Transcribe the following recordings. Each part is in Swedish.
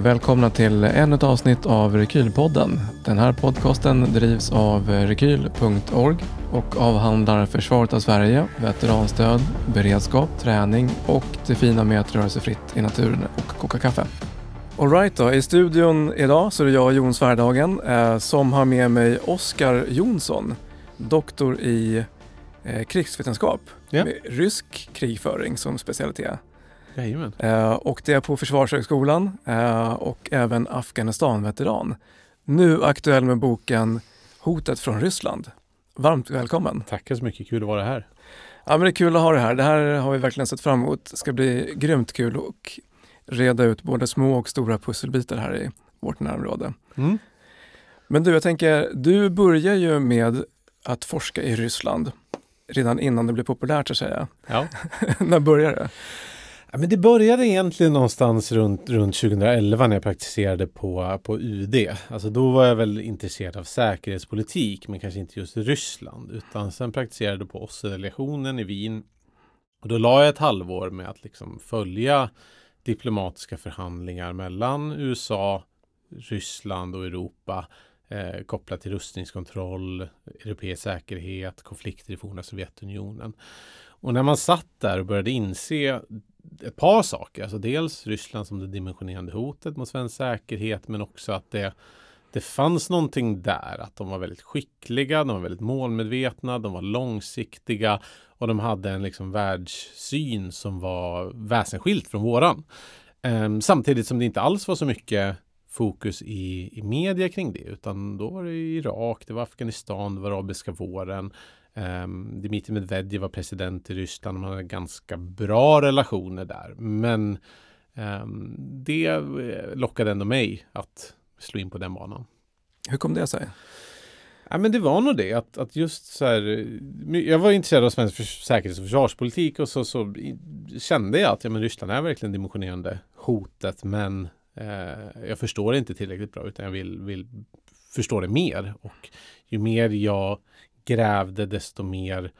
och välkomna till ännu ett avsnitt av Rekylpodden. Den här podcasten drivs av rekyl.org och avhandlar försvaret av Sverige, veteranstöd, beredskap, träning och det fina med att röra sig fritt i naturen och koka kaffe. Alright då, i studion idag så är det jag, Jon Svärdagen, eh, som har med mig Oskar Jonsson, doktor i eh, krigsvetenskap Ja. med rysk krigföring som specialitet. Jajamän. Eh, och det är på Försvarshögskolan eh, och även Afghanistan-veteran. Nu aktuell med boken Hotet från Ryssland. Varmt välkommen! Tackar så mycket, kul att vara här. Ja, men det är kul att ha det här. Det här har vi verkligen sett fram emot. Det ska bli grymt kul och reda ut både små och stora pusselbitar här i vårt närområde. Mm. Men du, jag tänker, du börjar ju med att forska i Ryssland redan innan det blev populärt så att säga. Ja. När började det? Ja, men det började egentligen någonstans runt, runt 2011 när jag praktiserade på, på UD. Alltså då var jag väl intresserad av säkerhetspolitik men kanske inte just Ryssland. Utan sen praktiserade jag på OSSE-delegationen i Wien. Och då la jag ett halvår med att liksom följa diplomatiska förhandlingar mellan USA, Ryssland och Europa eh, kopplat till rustningskontroll, europeisk säkerhet, konflikter i forna Sovjetunionen. Och när man satt där och började inse ett par saker, alltså dels Ryssland som det dimensionerande hotet mot svensk säkerhet, men också att det, det fanns någonting där, att de var väldigt skickliga, de var väldigt målmedvetna, de var långsiktiga och de hade en liksom världssyn som var väsensskilt från våran. Ehm, samtidigt som det inte alls var så mycket fokus i, i media kring det, utan då var det Irak, det var Afghanistan, det var arabiska våren. Um, Dmitrij Medvedev var president i Ryssland och man hade ganska bra relationer där. Men ehm, det eh, lockade ändå mig att slå in på den banan. Hur kom det sig? Ja, men det var nog det att, att just så här. eh, Jag var intresserad av svensk säkerhets och försvarspolitik och så, så kände jag att ja, men Ryssland är verkligen dimensionerande hotet. Men eh, jag förstår det inte tillräckligt bra utan jag vill, vill förstå det mer. Och ju mer jag grävde desto mer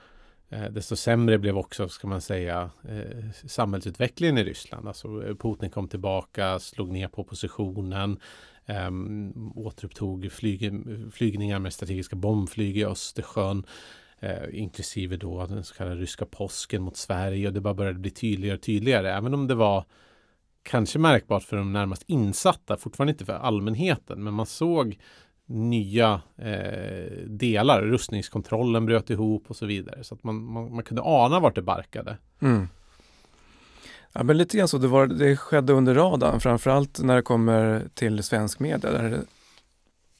eh, desto sämre blev också, ska man säga, eh, samhällsutvecklingen i Ryssland. Alltså eh, Putin kom tillbaka, slog ner på oppositionen, ehm, återupptog flyg, flygningar med strategiska bombflyg i Östersjön. Inklusive då den så kallade ryska påsken mot Sverige och det bara började bli tydligare och tydligare. Även om det var kanske märkbart för de närmast insatta, fortfarande inte för allmänheten, men man såg nya eh, delar. Rustningskontrollen bröt ihop och så vidare. Så att man, man, man kunde ana vart det barkade. Mm. Ja, men lite grann så. Det, var, det skedde under radarn, framförallt när det kommer till svensk media. Där,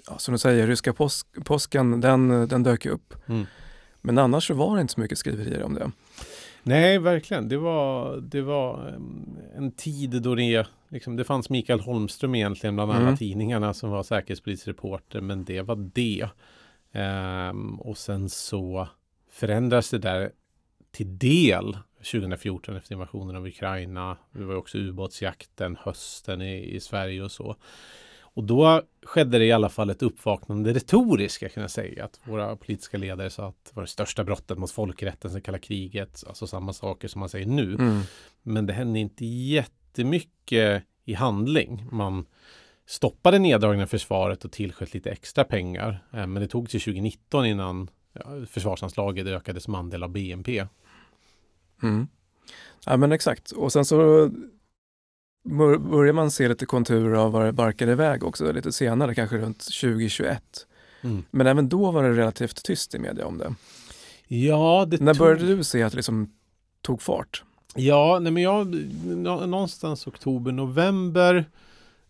ja, som du säger, ryska påsk, påsken, den, den dök upp. Mm. Men annars så var det inte så mycket skriverier om det. Nej, verkligen. Det var, det var em, en tid då det, liksom, det fanns Mikael Holmström egentligen bland alla Mm. tidningarna som var säkerhetspolitisk reporter, men det var det. Ehm, och sen så förändras det där till del 2014 efter invasionen av Ukraina. Det var också ubåtsjakten hösten i, i Sverige och så. Och då skedde det i alla fall ett uppvaknande retoriskt, jag kan jag säga. Att våra politiska ledare sa att det var det största brottet mot folkrätten sen kalla kriget. Alltså samma saker som man säger nu. Mm. Men det hände inte jättemycket i handling. Man stoppade neddragningen av försvaret och tillsköt lite extra pengar. Eh, Men det tog till 2019 innan försvarsanslaget ökade som andel av BNP. Mm. Ja men exakt. Och sen så börjar man se lite konturer av var det barkade iväg också lite senare, kanske runt 2021. Mm. Men även då var det relativt tyst i media om det. Ja, det När tog... började du se att det liksom tog fart? Ja, nej men jag, nå- någonstans oktober, november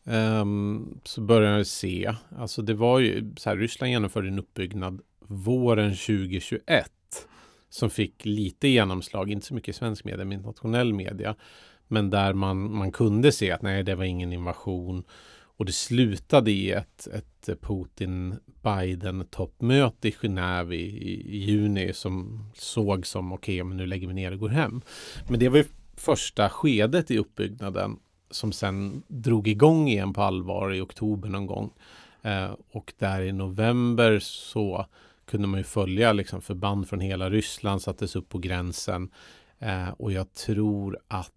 ehm, så började jag se, alltså det var ju så här, Ryssland genomförde en uppbyggnad våren 2021 som fick lite genomslag, inte så mycket i svensk media, men internationell media. Men där man, man kunde se att nej, det var ingen invasion. Och det slutade i ett, ett Putin-Biden-toppmöte i Genève i, i, juni som såg som okej, men nu lägger vi ner och går hem. Men det var ju första skedet i uppbyggnaden som sen drog igång igen på allvar i oktober någon gång. Eh, och där i november så kunde man ju följa liksom förband från hela Ryssland sattes upp på gränsen. Eh, och jag tror att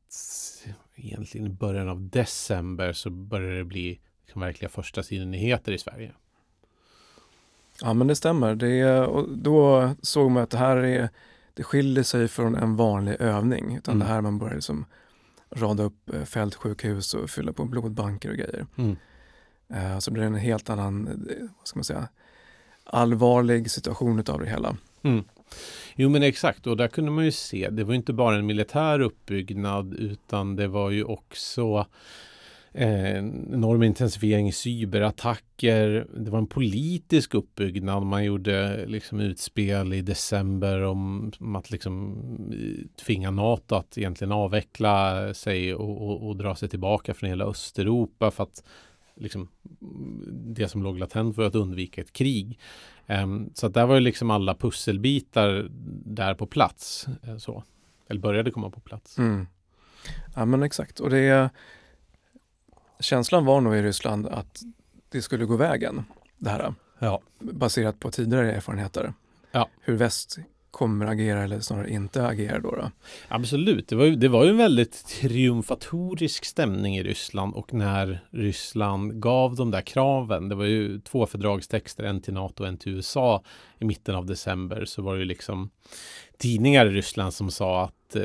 egentligen i början av december så började det bli liksom verkliga första nyheter i Sverige. Ja men det stämmer. Det och då såg man att det här är, det skiljer sig från en vanlig övning. Utan mm. det här man börjar liksom rada upp eh, fältsjukhus och fylla på blodbanker och grejer. Mm. Uh, så blir det en helt annan, eh, vad ska man säga, allvarlig situation utav det hela. Mm. Jo men exakt och där kunde man ju se, det var inte bara en militär uppbyggnad utan det var ju också eh, enorm intensifiering i cyberattacker. Det var en politisk uppbyggnad. Man gjorde liksom utspel i december om, om att liksom tvinga NATO att egentligen avveckla sig och, och, och dra sig tillbaka från hela Östeuropa för att liksom, det som låg latent för att undvika ett krig. Um, så att där var ju liksom alla pusselbitar där på plats. Uh, så. Eller började komma på plats. Mm. Ja men exakt. Och det känslan var nog i Ryssland att det skulle gå vägen, det här. Ja. Baserat på tidigare erfarenheter. Ja. Hur väst kommer agera eller snarare inte agera då? då. Absolut, det var, ju, det var ju en väldigt triumfatorisk stämning i Ryssland och när Ryssland gav de där kraven, det var ju två fördragstexter, en till NATO och en till USA i mitten av december, så var det ju liksom tidningar i Ryssland som sa att eh,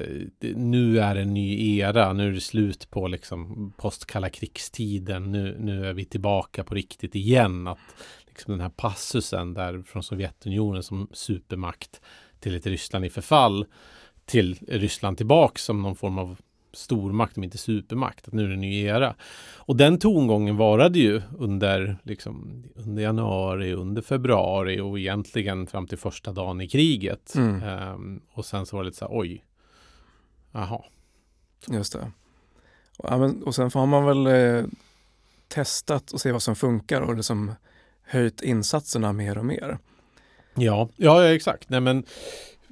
nu är en ny era, nu är det slut på liksom postkalla krigstiden, nu, nu är vi tillbaka på riktigt igen. Att liksom den här passusen där från Sovjetunionen som supermakt till ett Ryssland i förfall till Ryssland tillbaks som någon form av stormakt, om inte supermakt, att nu är det en ny era. Och den tongången varade ju under, liksom, under januari, under februari och egentligen fram till första dagen i kriget. Mm. Um, och sen så var det lite så här, oj, jaha. Just det. Ja, men, och sen har man väl eh, testat och se vad som funkar och liksom höjt insatserna mer och mer. Ja, ja, ja exakt. Nej, men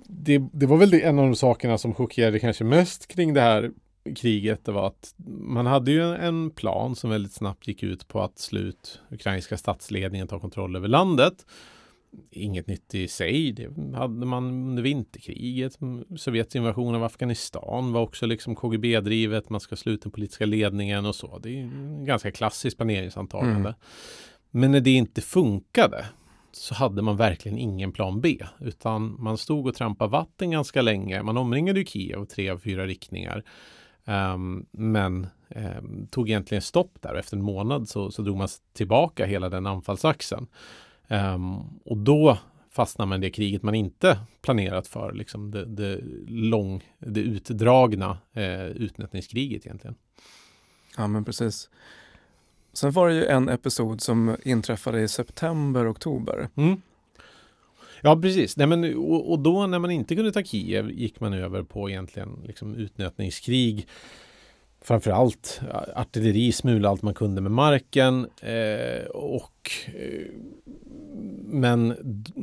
det, det var väl det, en av de sakerna som chockerade kanske mest kring det här kriget. Det var att man hade ju en plan som väldigt snabbt gick ut på att slut ukrainska statsledningen ta kontroll över landet. Inget nytt i sig. Det hade man under vinterkriget. Sovjets invasion av Afghanistan var också liksom KGB-drivet. Man ska sluta den politiska ledningen och så. Det är en ganska klassiskt planeringsantagande. Mm. Men när det inte funkade så hade man verkligen ingen plan B, utan man stod och trampade vatten ganska länge. Man omringade ju Kiev tre av fyra riktningar. Um, men um, tog egentligen stopp där och efter en månad så, så drog man tillbaka hela den anfallsaxeln. Um, och då fastnar man i det kriget man inte planerat för, liksom det, det, lång, det utdragna eh, utnötningskriget egentligen. Ja, men precis. Sen var det ju en episod som inträffade i september, oktober. Mm. Ja, precis. Nej, men, och, och, då när man inte kunde ta Kiev gick man över på egentligen liksom utnötningskrig. Framförallt artilleri, smula allt man kunde med marken. Eh, och, eh, men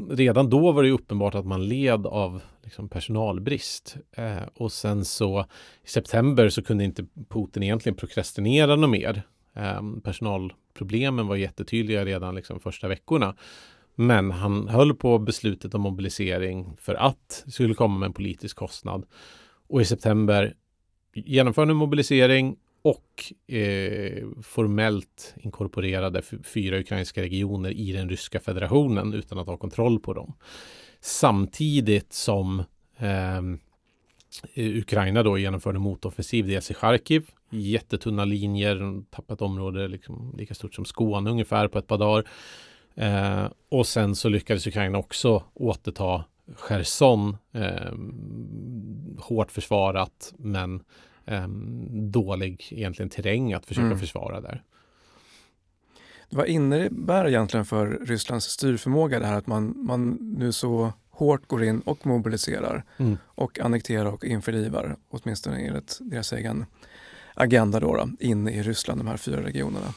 redan då var det uppenbart att man led av liksom, personalbrist. Eh, och sen så i september så kunde inte Putin egentligen prokrastinera något mer. Ehm, personalproblemen var jättetydliga redan liksom första veckorna. Men han höll på beslutet om mobilisering för att det skulle komma med en politisk kostnad. Och i september genomförde en mobilisering och eh, formellt inkorporerade fyra ukrainska regioner i den ryska federationen utan att ha kontroll på dem. Samtidigt som ehm, eh, Ukraina då genomförde motoffensiv dels i Charkiv jättetunna linjer, tappat område liksom, lika stort som Skåne ungefär på ett par dagar. Eh, och sen så lyckades Ukraina också återta Cherson, eh, hårt försvarat men eh, dålig egentligen terräng att försöka mm. försvara där. Vad innebär egentligen för Rysslands styrförmåga det här att man, man nu så hårt går in och mobiliserar mm. och annekterar och införlivar, åtminstone enligt deras egen agenda då, då in i Ryssland, de här fyra regionerna?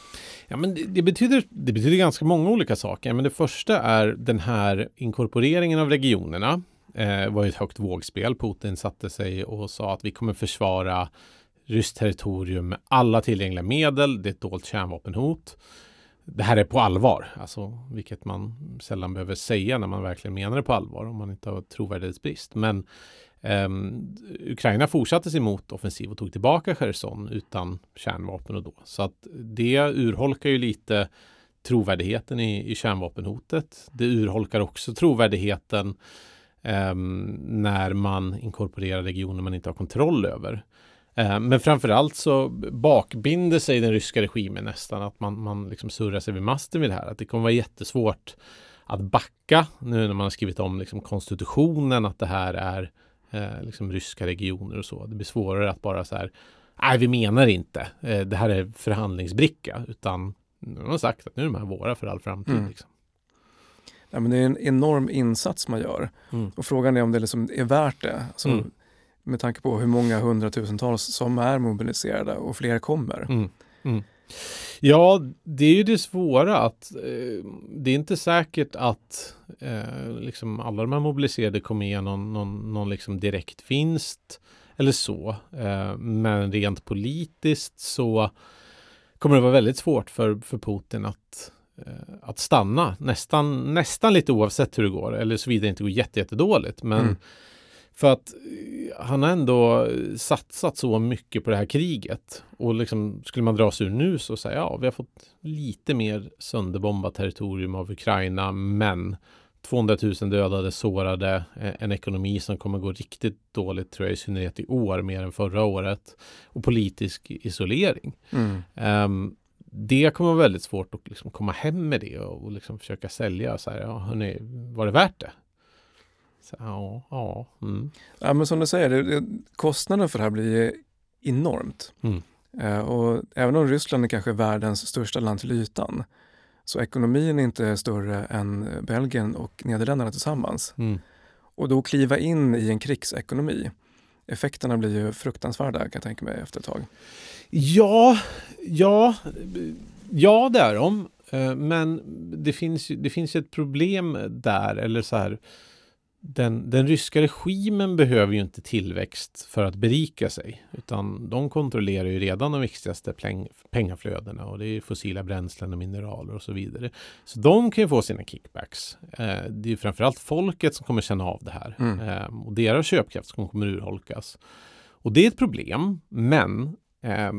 Ja, men det, det, betyder, det betyder ganska många olika saker. Men det första är den här inkorporeringen av regionerna. Eh, var ett högt vågspel. Putin satte sig och sa att vi kommer försvara ryskt territorium med alla tillgängliga medel. Det är ett dolt kärnvapenhot. det här är på allvar, alltså, vilket man sällan behöver säga när man verkligen menar det på allvar om man inte har trovärdighetsbrist. Men eh, Ukraina fortsatte sin motoffensiv och tog tillbaka Cherson utan kärnvapen och då. Så att det urholkar ju lite trovärdigheten i, i kärnvapenhotet. Det urholkar också trovärdigheten eh, när man inkorporerar regioner man inte har kontroll över. Eh, men framförallt så bakbinder sig den ryska regimen nästan att man, man liksom surrar sig vid masten vid det här. Att det kommer vara jättesvårt att backa nu när man har skrivit om liksom konstitutionen att det här är eh, liksom ryska regioner och så. Det blir svårare att bara så här nej vi menar inte eh, det här är förhandlingsbricka utan nu har sagt att nu är de här våra för all framtid. Mm. Liksom. Ja, men det är en enorm insats man gör mm. och frågan är om det liksom är värt det. Alltså, mm med tanke på hur många hundratusentals som är mobiliserade och fler kommer. Ja, det är ju det svåra att eh, det är inte säkert att eh, liksom alla de här mobiliserade kommer ge någon, någon, någon liksom direkt vinst eller så. Eh, men rent politiskt så kommer det vara väldigt svårt för, för Putin att eh, att stanna nästan, nästan lite oavsett hur det går eller såvida det inte går jättedåligt. Men mm. För att eh, han har ändå satsat så mycket på det här kriget. Och liksom, skulle man dra sig ur nu så säger ja, vi har fått lite mer sönderbombat territorium av Ukraina, men 200 000 dödade, sårade, eh, en ekonomi som kommer gå riktigt dåligt tror jag i synnerhet i år mer än förra året och politisk isolering. Mm. Um, det kommer vara väldigt svårt att liksom komma hem med det och, och liksom försöka sälja så här, ja hörni, var det värt det? Så, ja, ja. Mm. ja, men som du säger, det, kostnaden för det här blir enormt. Mm. Eh, och även om Ryssland är kanske världens största land till ytan, så ekonomin är inte större än Belgien och Nederländerna tillsammans. Mm. Och då kliva in i en krigsekonomi, effekterna blir ju fruktansvärda kan jag tänka mig efter ett tag. Ja, ja, ja det är de. Eh, men det finns, det finns ett problem där, eller så här den, den ryska regimen behöver ju inte tillväxt för att berika sig, utan de kontrollerar ju redan de viktigaste peng, pengaflödena och det är fossila bränslen och mineraler och så vidare. Så de kan ju få sina kickbacks. Eh, det är framförallt folket som kommer känna av det här mm. eh, och deras köpkraft som kommer urholkas. Och det är ett problem, men eh,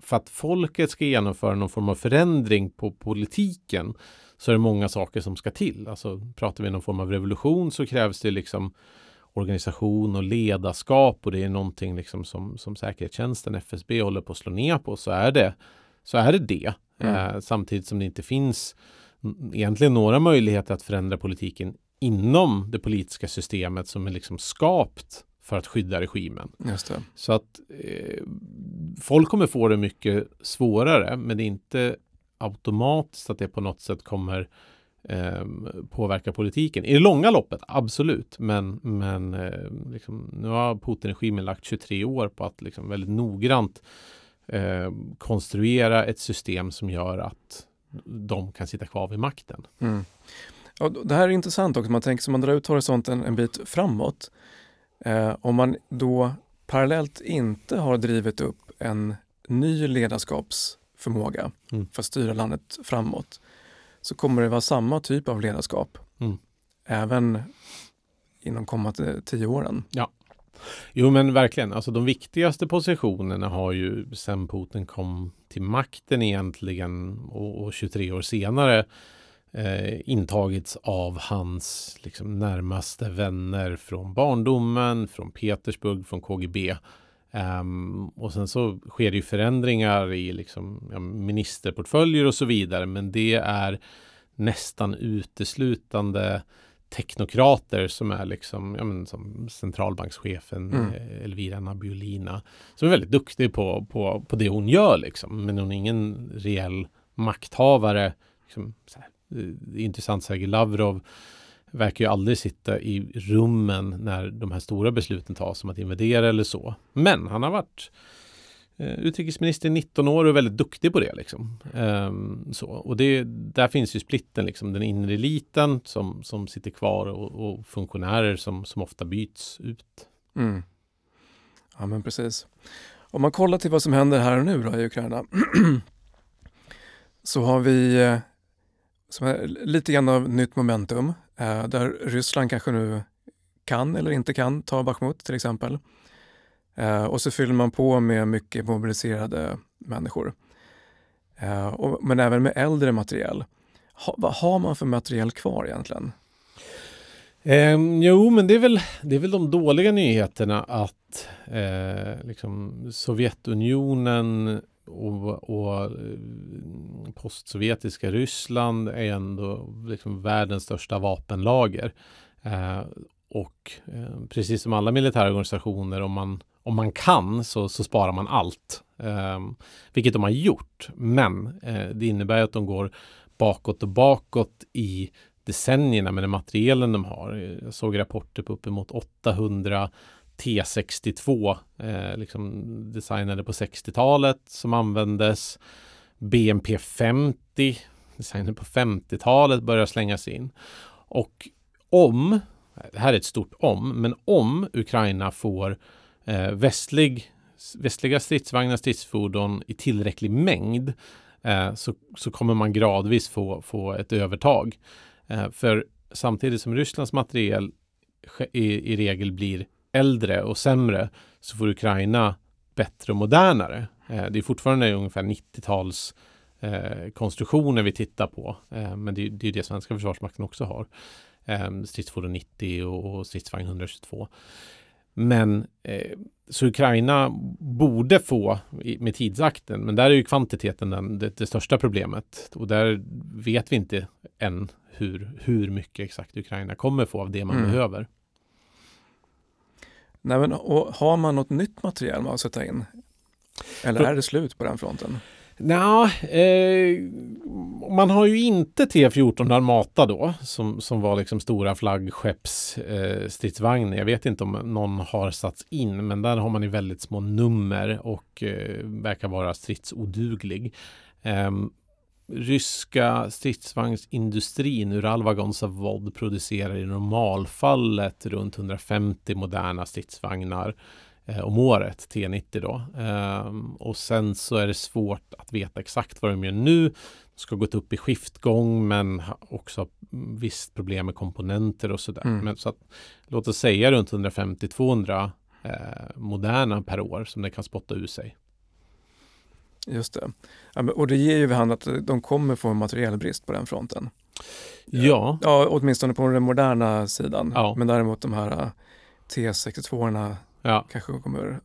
för att folket ska genomföra någon form av förändring på politiken så är det många saker som ska till. Alltså pratar vi någon form av revolution så krävs det liksom organisation och ledarskap och det är någonting liksom som, som säkerhetstjänsten FSB håller på att slå ner på så är det så är det det. Mm. Eh, samtidigt som det inte finns egentligen några möjligheter att förändra politiken inom det politiska systemet som är liksom skapt för att skydda regimen. Så att eh, folk kommer få det mycket svårare men det är inte automatiskt att det på något sätt kommer eh, påverka politiken. I det långa loppet, absolut. Men, men eh, liksom, nu har Putin-regimen lagt 23 år på att liksom väldigt noggrant eh, konstruera ett system som gör att de kan sitta kvar vid makten. Mm. Ja, det här är intressant också, man tänker sig man drar ut horisonten en bit framåt. Eh, om man då parallellt inte har drivit upp en ny ledarskaps förmåga mm. för att styra landet framåt så kommer det vara samma typ av ledarskap mm. även inom kommande tio åren. Ja. Jo men verkligen, alltså de viktigaste positionerna har ju sen Putin kom till makten egentligen och, och 23 år senare eh, intagits av hans liksom, närmaste vänner från barndomen, från Petersburg, från KGB. Um, och sen så sker det ju förändringar i liksom, ja, ministerportföljer och så vidare. Men det är nästan uteslutande teknokrater som är liksom, ja, men, som centralbankschefen mm. Eh, Elvira Nabiolina som är väldigt duktig på, på, på det hon gör liksom. Men hon är ingen reell makthavare. Liksom, här, är intressant, Sergej Lavrov verkar ju aldrig sitta i rummen när de här stora besluten tas som att invadera eller så. Men han har varit eh, utrikesminister i 19 år och väldigt duktig på det. Liksom. Ehm, så. Och det, där finns ju splitten, liksom, den inre eliten som, som sitter kvar och, och funktionärer som, som ofta byts ut. Mm. Ja men precis. Om man kollar till vad som händer här och nu då i Ukraina så har vi eh, som är lite grann av nytt momentum Eh, där Ryssland kanske nu kan eller inte kan ta Bachmut till exempel. Eh, och så fyller man på med mycket mobiliserade människor. Eh, men även med äldre materiel. Vad har man för materiel kvar egentligen? Eh, jo, men det är, väl, det är väl de dåliga nyheterna att eh, liksom Sovjetunionen och, och eh, postsovjetiska Ryssland är ändå liksom världens största vapenlager. Eh, och eh, precis som alla militära organisationer, om man, om man kan så, så sparar man allt. Eh, vilket de har gjort. Men eh, det innebär att de går bakåt och bakåt i decennierna med den materielen de har. Jag såg rapporter på uppemot 800 T62 eh, liksom designade på 60-talet som användes. BMP 50 designade på 50-talet börjar slängas in. Och om, det här är ett stort om, men om Ukraina får eh, västlig, västliga stridsvagnar, stridsfordon i tillräcklig mängd eh, så, så kommer man gradvis få, få ett övertag. Eh, för samtidigt som Rysslands materiel i, i regel blir äldre och sämre så får Ukraina bättre och modernare. Eh, det är fortfarande ungefär 90-tals eh, konstruktioner vi tittar på. Eh, men det, är det svenska försvarsmakten också har. Eh, stridsfordon 90 och, stridsvagn 122. Men så Ukraina borde få med tidsakten, men där är ju kvantiteten den, det, det, största problemet. Och där vet vi inte än hur, hur mycket exakt Ukraina kommer få av det man mm. behöver. Nej, men, och har man något nytt material man sätta in? Eller är det slut på den fronten? Nja, eh, man har ju inte T14 Armata då som, som var liksom stora flaggskeppsstridsvagnar. Eh, Jag vet inte om någon har satts in, men där har man ju väldigt små nummer och eh, verkar vara stridsoduglig. Ryska stridsvagnsindustrin Uralvagon Zavod producerar i normalfallet runt 150 moderna stridsvagnar eh, om året, T90 då. Um, och sen så är det svårt att veta exakt vad de gör nu. De ska gått upp i skiftgång men också visst problem med komponenter och sådär. Mm. Men så att, låt oss säga runt 150-200 eh, moderna per år som det kan spotta ur sig. Just det. Och det ger ju vid hand att de kommer få en materielbrist på den fronten. Ja. Ja, åtminstone på den moderna sidan. Ja. Men däremot de här äh, T62orna ja. kanske kommer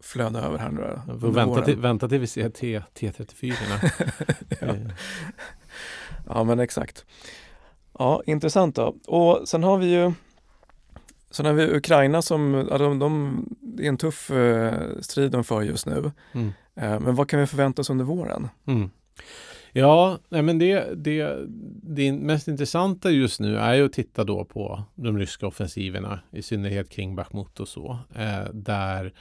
flöda över här nu. Ja, vänta, till, vänta till vi ser T, T34. ja. ja, men exakt. Ja, intressant då. Och sen har vi ju Sen har vi Ukraina som, ja, de, de, det är en tuff eh, strid de för just nu. Mm. Eh, men vad kan vi förvänta oss under våren? Mm. Ja, men det, det, det mest intressanta just nu är ju att titta då på de ryska offensiverna, i synnerhet kring Bachmut och så, eh, där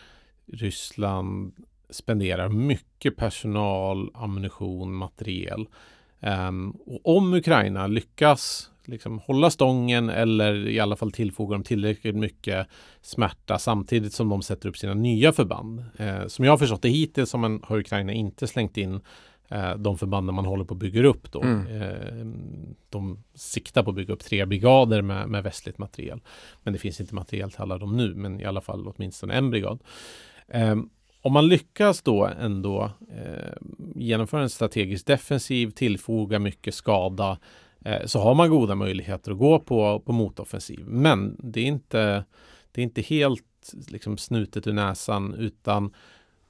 Ryssland spenderar mycket personal, ammunition, materiel. Eh, och om Ukraina lyckas liksom hålla stången eller i alla fall tillfoga dem tillräckligt mycket smärta samtidigt som de sätter upp sina nya förband. Eh, som jag har förstått det hittills har Ukraina inte slängt in eh, de förbanden man håller på att bygga upp då. Mm. Eh, de siktar på att bygga upp tre brigader med, med västligt materiel. Men det finns inte materiel till alla dem nu, men i alla fall åtminstone en brigad. Eh, om man lyckas då ändå eh, genomföra en strategisk defensiv, tillfoga mycket skada Eh, så har man goda möjligheter att gå på, på motoffensiv. Men det är inte, det är inte helt liksom, snutet ur näsan utan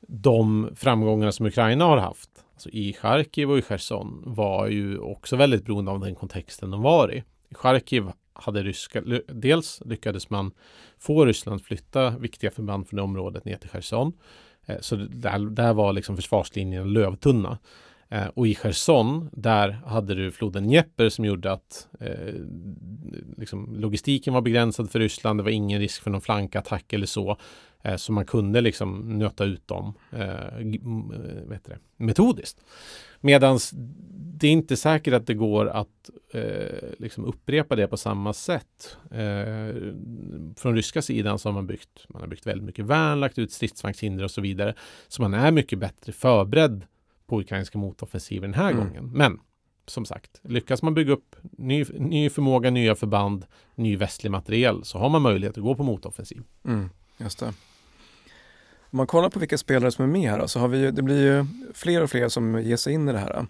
de framgångar som Ukraina har haft alltså i Charkiv och i Cherson var ju också väldigt beroende av den kontexten de var i. I Charkiv hade ryska, dels lyckades man få Ryssland flytta viktiga förband från det området ner till Cherson. Eh, så där, där var liksom försvarslinjen lövtunna. Eh, och i Cherson, där hade du floden Dnepr som gjorde att eh, liksom, logistiken var begränsad för Ryssland. Det var ingen risk för någon flankattack eller så. Eh, så man kunde liksom nöta ut dem eh, eh vet det, metodiskt. Medan det är inte säkert att det går att eh, liksom upprepa det på samma sätt. Eh, från ryska sidan så har man byggt, man har byggt väldigt mycket värn, lagt ut stridsvagnshinder och så vidare. Så man är mycket bättre förberedd på ukrainska motoffensiven den här Mm. gången. Men som sagt, lyckas man bygga upp ny, ny förmåga, nya förband, ny västlig materiel så har man möjlighet att gå på motoffensiv. Mm, just det. Om man kollar på vilka spelare som är med här så har vi ju, det blir ju fler och fler som ger sig in i det här.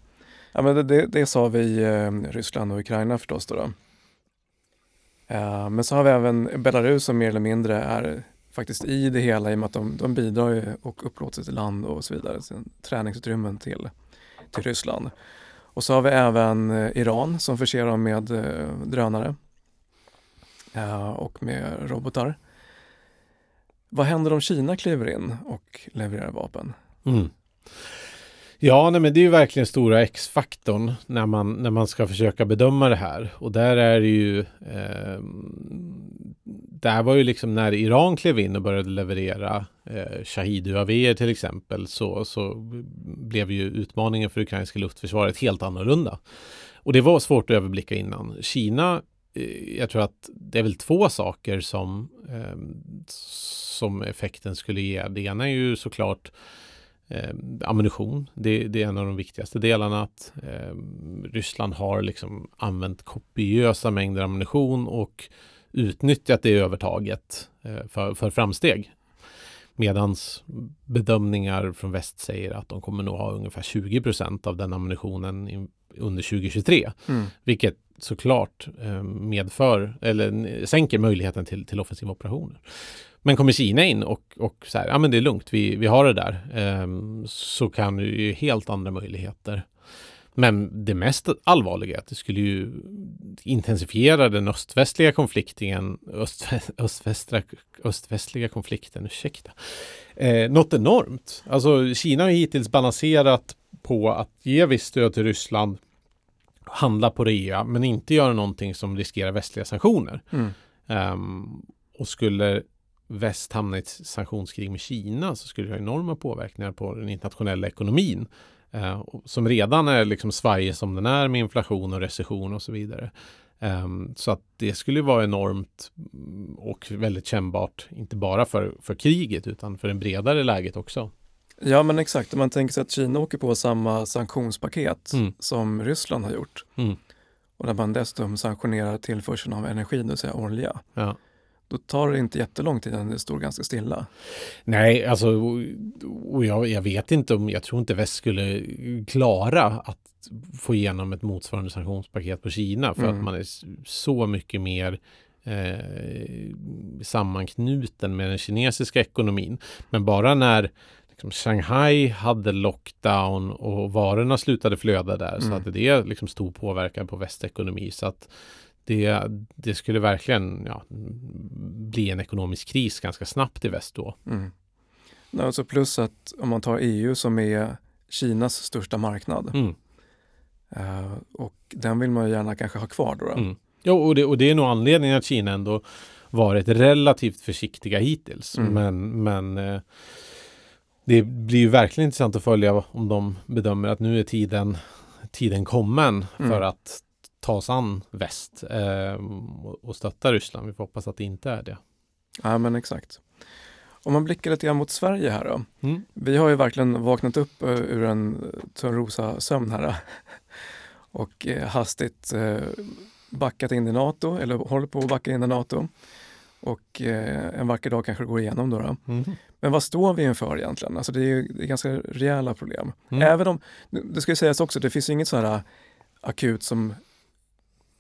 Ja, men det, det, det sa vi eh, Ryssland och Ukraina förstås då. då. Eh, men så har vi även Belarus som mer eller mindre är faktiskt i det hela i och med att de, de bidrar ju och upplåter sitt land och så vidare, sin träningsutrymmen till, till Ryssland. Och så har vi även eh, Iran som förser dem med eh, drönare eh, och med robotar. Vad händer om Kina kliver in och levererar vapen? Mm. Ja, nej, men det är ju verkligen stora X-faktorn när man, när man ska försöka bedöma det här. Och där är det ju... Eh, där var ju liksom när Iran klev in och började leverera eh, Shahid-UAV till exempel så, så blev ju utmaningen för ukrainska luftförsvaret helt annorlunda. Och det var svårt att överblicka innan. Kina eh, jag tror att det är väl två saker som, eh, som effekten skulle ge. Det ena är ju såklart eh, ammunition. Det, det, är en av de viktigaste delarna. Att eh, Ryssland har liksom använt kopiösa mängder ammunition och utnyttjat det övertaget eh, för, för framsteg. Medans bedömningar från väst säger att de kommer nog ha ungefär 20 procent av den ammunitionen in, under 2023. Mm. Vilket såklart eh, medför eller sänker möjligheten till, till offensiva operationer. Men kommer Kina in och, och så här, ja men det är lugnt, vi, vi har det där, eh, så kan det ju helt andra möjligheter. Men det mest allvarliga är att det skulle ju intensifiera den östvästliga konflikten, öst, östvästra, östvästliga konflikten, ursäkta, eh, något enormt. Alltså Kina har hittills balanserat på att ge visst stöd till Ryssland, handla på rea, men inte göra någonting som riskerar västliga sanktioner. Mm. Um, och skulle väst hamna i ett sanktionskrig med Kina så skulle det ha enorma påverkningar på den internationella ekonomin. Uh, som redan är liksom svajig som den är med inflation och recession och så vidare. Um, så att det skulle vara enormt och väldigt kännbart, inte bara för, för kriget utan för det bredare läget också. Ja men exakt, om man tänker sig att Kina åker på samma sanktionspaket Mm. som Ryssland har gjort Mm. och där man dessutom sanktionerar tillförseln av energi, det vill säga olja. Ja. Då tar det inte jättelång tid innan det står ganska stilla. Nej, alltså och, jag, jag vet inte om, jag tror inte väst skulle klara att få igenom ett motsvarande sanktionspaket på Kina för Mm. att man är så mycket mer eh, sammanknuten med den kinesiska ekonomin. Men bara när liksom, Shanghai hade lockdown och varorna slutade flöda där så Mm. hade det liksom stor påverkan på västekonomi. Så att det, det skulle verkligen ja, bli en ekonomisk kris ganska snabbt i väst då. Mm. Nej, alltså plus att om man tar EU som är Kinas största marknad Mm. eh, och den vill man ju gärna kanske ha kvar då. då. Mm. Jo, och det, och det är nog anledningen att Kina ändå varit relativt försiktiga hittills. Mm. Men, men eh, det blir ju verkligen intressant att följa om de bedömer att nu är tiden, tiden kommen Mm. för att ta sig an väst eh, och, stötta Ryssland. Vi får hoppas att det inte är det. Ja men exakt. Om man blickar lite grann mot Sverige här då. Mm. Vi har ju verkligen vaknat upp eh, ur en törnrosa sömn här och eh, hastigt eh, backat in i NATO, eller håller på att backa in i NATO. Och en vacker dag kanske det går igenom då. då. Mm. Men vad står vi inför egentligen? Alltså det är ju det är ganska rejäla problem. Mm. Även om, det ska ju sägas också, det finns ju inget så här akut som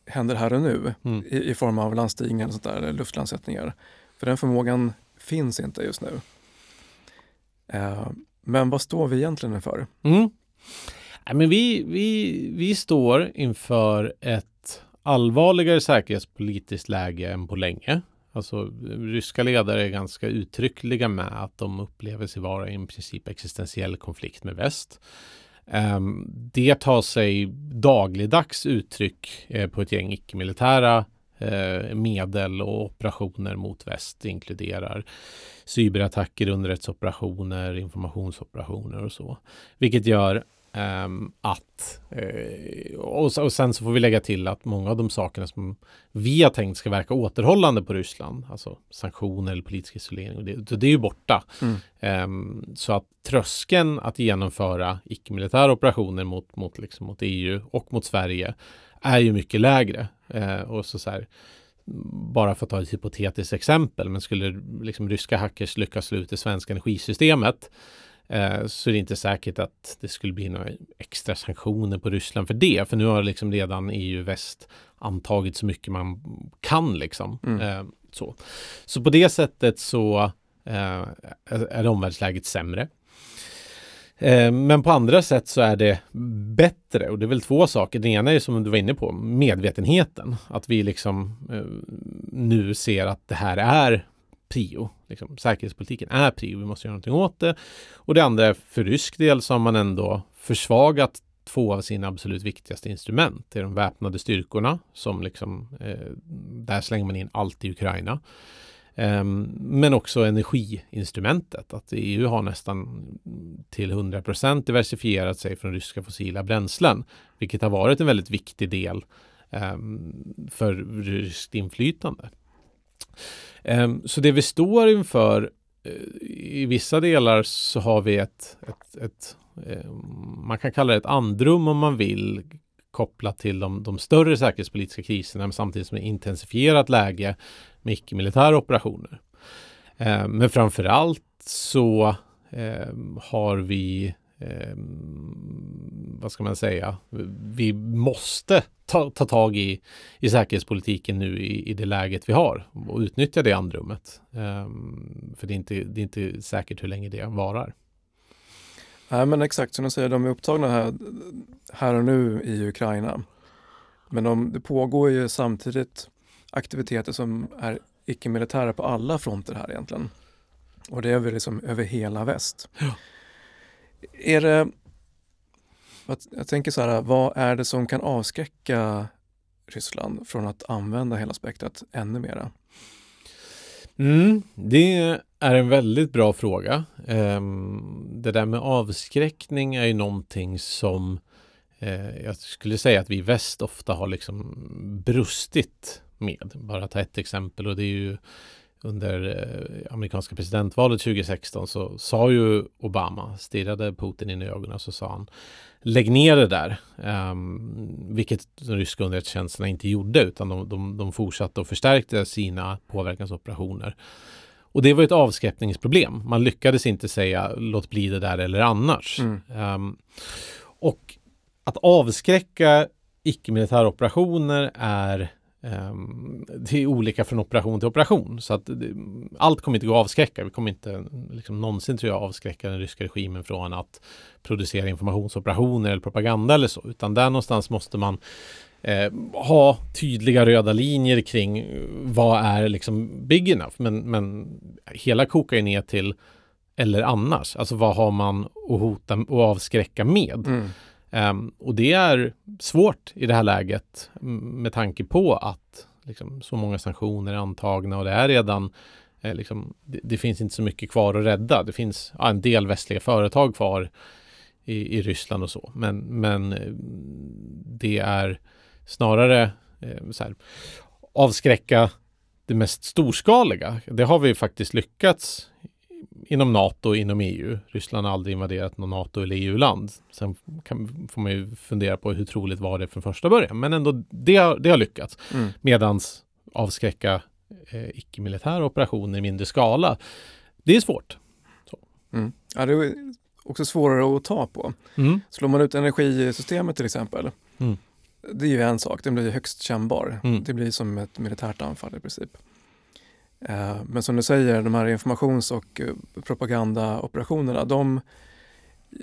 händer här och nu Mm. i, i form av landstigningar och sånt där, eller luftlandsättningar. För den förmågan finns inte just nu. Eh, men vad står vi egentligen inför? Mm. Nej, men vi, vi, vi står inför ett allvarligare säkerhetspolitiskt läge än på länge. Alltså, ryska ledare är ganska uttryckliga med att de upplever sig vara i en princip existentiell konflikt med väst. Ehm, det tar sig dagligdags uttryck eh, på ett gäng icke-militära eh, medel och operationer mot väst. Inkluderar cyberattacker, underrättelseoperationer, informationsoperationer och så. Vilket gör att, uh, och, och, sen så får vi lägga till att många av de sakerna som vi har tänkt ska verka återhållande på Ryssland, alltså sanktioner eller politisk isolering, det, det är ju borta. Mm. Um, så att tröskeln att genomföra icke-militära operationer mot, mot, liksom, mot EU och mot Sverige är ju mycket lägre. Uh, och så, så här, bara för att ta ett hypotetiskt exempel, men skulle liksom ryska hackers lyckas slå ut det svenska energisystemet eh, så är det inte säkert att det skulle bli några extra sanktioner på Ryssland för det. För nu har liksom redan EU-väst antagit så mycket man kan liksom. Mm. Eh, så. så på det sättet så eh, är omvärldsläget sämre. Men på andra sätt så är det bättre och det är väl två saker. Det ena är som du var inne på, medvetenheten. Att vi liksom nu ser att det här är prio. Liksom, säkerhetspolitiken är prio, vi måste göra någonting åt det. Och det andra är för rysk del så har man ändå försvagat två av sina absolut viktigaste instrument. Det är de väpnade styrkorna som liksom, eh, där slänger man in allt i Ukraina. Ehm, men också energiinstrumentet, att EU har nästan till 100% diversifierat sig från ryska fossila bränslen, vilket har varit en väldigt viktig del ehm, för ryskt inflytande. Ehm, så det vi står inför eh, i vissa delar så har vi ett, ett, ett ehm, man kan kalla det ett andrum om man vill kopplat till de, de större säkerhetspolitiska kriserna men samtidigt som ett intensifierat läge med icke-militära operationer. Ehm, men framför allt så har vi eh, vad ska man säga, vi måste ta, ta tag i, i säkerhetspolitiken nu i, i det läget vi har och utnyttja det andrummet. Um, för det är, inte, det är inte säkert hur länge det varar. Nej men exakt som du säger, de är upptagna här, här och nu i Ukraina. Men de, det pågår ju samtidigt aktiviteter som är icke-militära på alla fronter här egentligen. Och det är väl liksom över hela väst. Ja. Är det, jag tänker så här, vad är det som kan avskräcka Ryssland från att använda hela spektrat ännu mera? Mm, det är en väldigt bra fråga. Ehm, det där med avskräckning är ju någonting som eh, jag skulle säga att vi i väst ofta har liksom brustit med. Bara ta ett exempel och det är ju under eh, amerikanska presidentvalet 2016 så sa ju Obama, stirrade Putin in i ögonen så sa han lägg ner det där. Um, vilket de ryska underrättelsetjänsterna inte gjorde utan de, de, de fortsatte och förstärkte sina påverkansoperationer. Och det var ett avskräckningsproblem. Man lyckades inte säga låt bli det där eller annars. Mm. Um, och att avskräcka icke-militära operationer är Ehm, det är olika från operation till operation så att det, allt kommer inte gå att avskräcka. Vi kommer inte liksom, någonsin tror jag avskräcka den ryska regimen från att producera informationsoperationer eller propaganda eller så, utan där någonstans måste man eh, ha tydliga röda linjer kring vad är liksom big enough. Men, men hela kokar ju ner till eller annars, alltså vad har man att hota och avskräcka med? Mm. Um, och det är svårt i det här läget med tanke på att liksom, så många sanktioner är antagna och det är redan eh, liksom, det, det, finns inte så mycket kvar att rädda. Det finns ja, en del västliga företag kvar i, i Ryssland och så, men, men eh, det är snarare eh, så här, avskräcka det mest storskaliga. Det har vi faktiskt lyckats inom NATO och inom EU. Ryssland har aldrig invaderat något NATO eller EU-land. Sen kan, får man ju fundera på hur troligt var det från första början. Men ändå, det har, det har lyckats. Mm. Medans avskräcka eh, icke-militära operationer i mindre skala, det är svårt. Mm. Ja, det är också svårare att ta på. Mm. Slår man ut energisystemet till exempel, mm. det är ju en sak, den blir högst kännbar. Mm. Det blir som ett militärt anfall i princip. Eh, men som du säger, de här informations och eh, propagandaoperationerna, de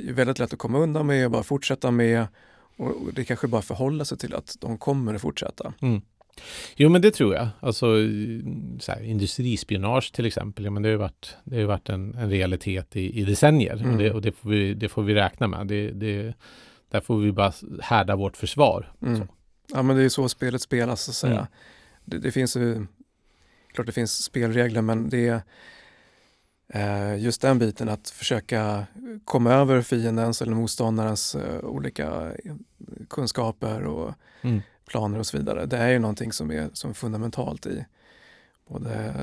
är väldigt lätt att komma undan med och bara fortsätta med. Och det kanske bara förhålla sig till att de kommer att fortsätta. Mm. Jo men det tror jag. Alltså så här, industrispionage till exempel, ja, men det har ju varit, det har varit en, en realitet i, i decennier mm. och, det, och det, får vi, det får vi räkna med. Det, det, där får vi bara härda vårt försvar. Mm. Ja men det är så spelet spelas så att säga. Mm. Det, det, finns ju klart det finns spelregler men det är eh, just den biten att försöka komma över fiendens eller motståndarens eh, olika kunskaper och mm. planer och så vidare. Det är ju någonting som är som fundamentalt i både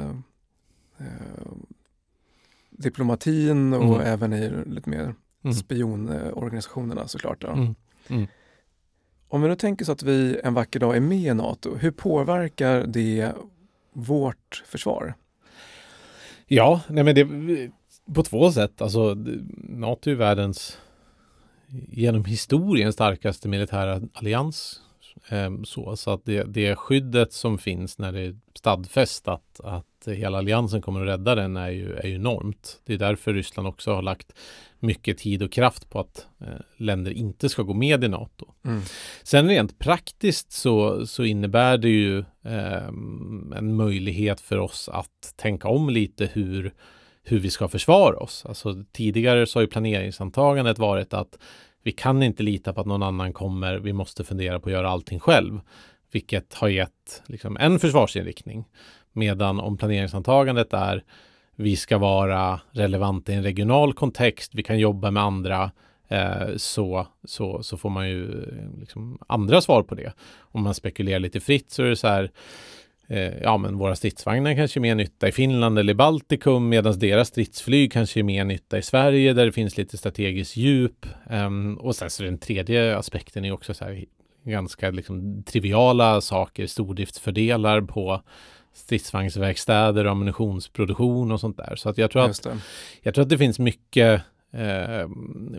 eh, diplomatin och mm. även i lite mer mm. spionorganisationerna såklart. Mm. Mm. Om vi nu tänker så att vi en vacker dag är med i NATO, hur påverkar det vårt försvar? Ja, nej men det på två sätt. Alltså, NATO är världens genom historien starkaste militära allians. Ehm, så, så att det, det skyddet som finns när det är stadfäst att, att hela alliansen kommer att rädda den är ju, är ju enormt. Det är därför Ryssland också har lagt mycket tid och kraft på att eh, länder inte ska gå med i NATO. Mm. Sen rent praktiskt så, så innebär det ju eh, en möjlighet för oss att tänka om lite hur, hur vi ska försvara oss. Alltså tidigare så har ju planeringsantagandet varit att vi kan inte lita på att någon annan kommer. Vi måste fundera på att göra allting själv, vilket har gett liksom, en försvarsinriktning. Medan om planeringsantagandet är vi ska vara relevanta i en regional kontext, vi kan jobba med andra, eh, så, så, så får man ju liksom andra svar på det. Om man spekulerar lite fritt så är det så här, ja men våra stridsvagnar kanske är mer nytta i Finland eller i Baltikum medan deras stridsflyg kanske är mer nytta i Sverige där det finns lite strategiskt djup. Um, och sen så den tredje aspekten är också så här ganska liksom triviala saker, stordriftsfördelar på stridsvagnsverkstäder och ammunitionsproduktion och sånt där. Så att jag tror att, jag tror att det finns mycket eh,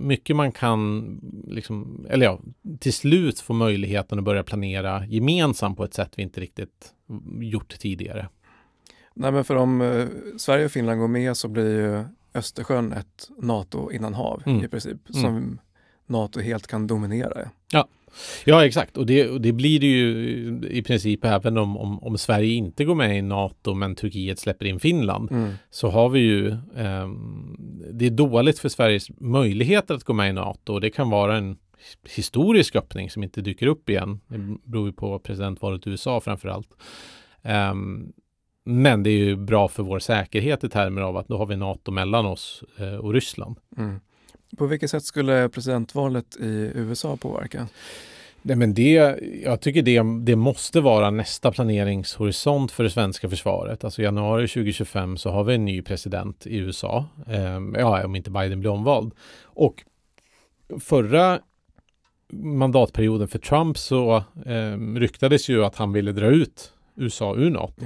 mycket man kan, liksom, eller ja, till slut få möjligheten att börja planera gemensamt på ett sätt vi inte riktigt gjort tidigare. Nej, men för om eh, Sverige och Finland går med så blir ju Östersjön ett NATO-innanhav mm. i princip, som mm. NATO helt kan dominera. Ja, Ja, exakt. Och det, och det blir det ju i princip även om, om, om, Sverige inte går med i NATO men Turkiet släpper in Finland. Mm. Så har vi ju, eh, det är dåligt för Sveriges möjligheter att gå med i NATO och det kan vara en historisk öppning som inte dyker upp igen. Det beror ju på presidentvalet i USA framför allt. Um, men det är ju bra för vår säkerhet i termer av att då har vi NATO mellan oss eh, och Ryssland. Mm. På vilket sätt skulle presidentvalet i USA påverka? Nej, men det, jag tycker det, det måste vara nästa planeringshorisont för det svenska försvaret. Alltså januari 2025 så har vi en ny president i USA. Eh, ja, om inte Biden blir omvald. Och förra mandatperioden för Trump så eh, ryktades ju att han ville dra ut USA ur NATO.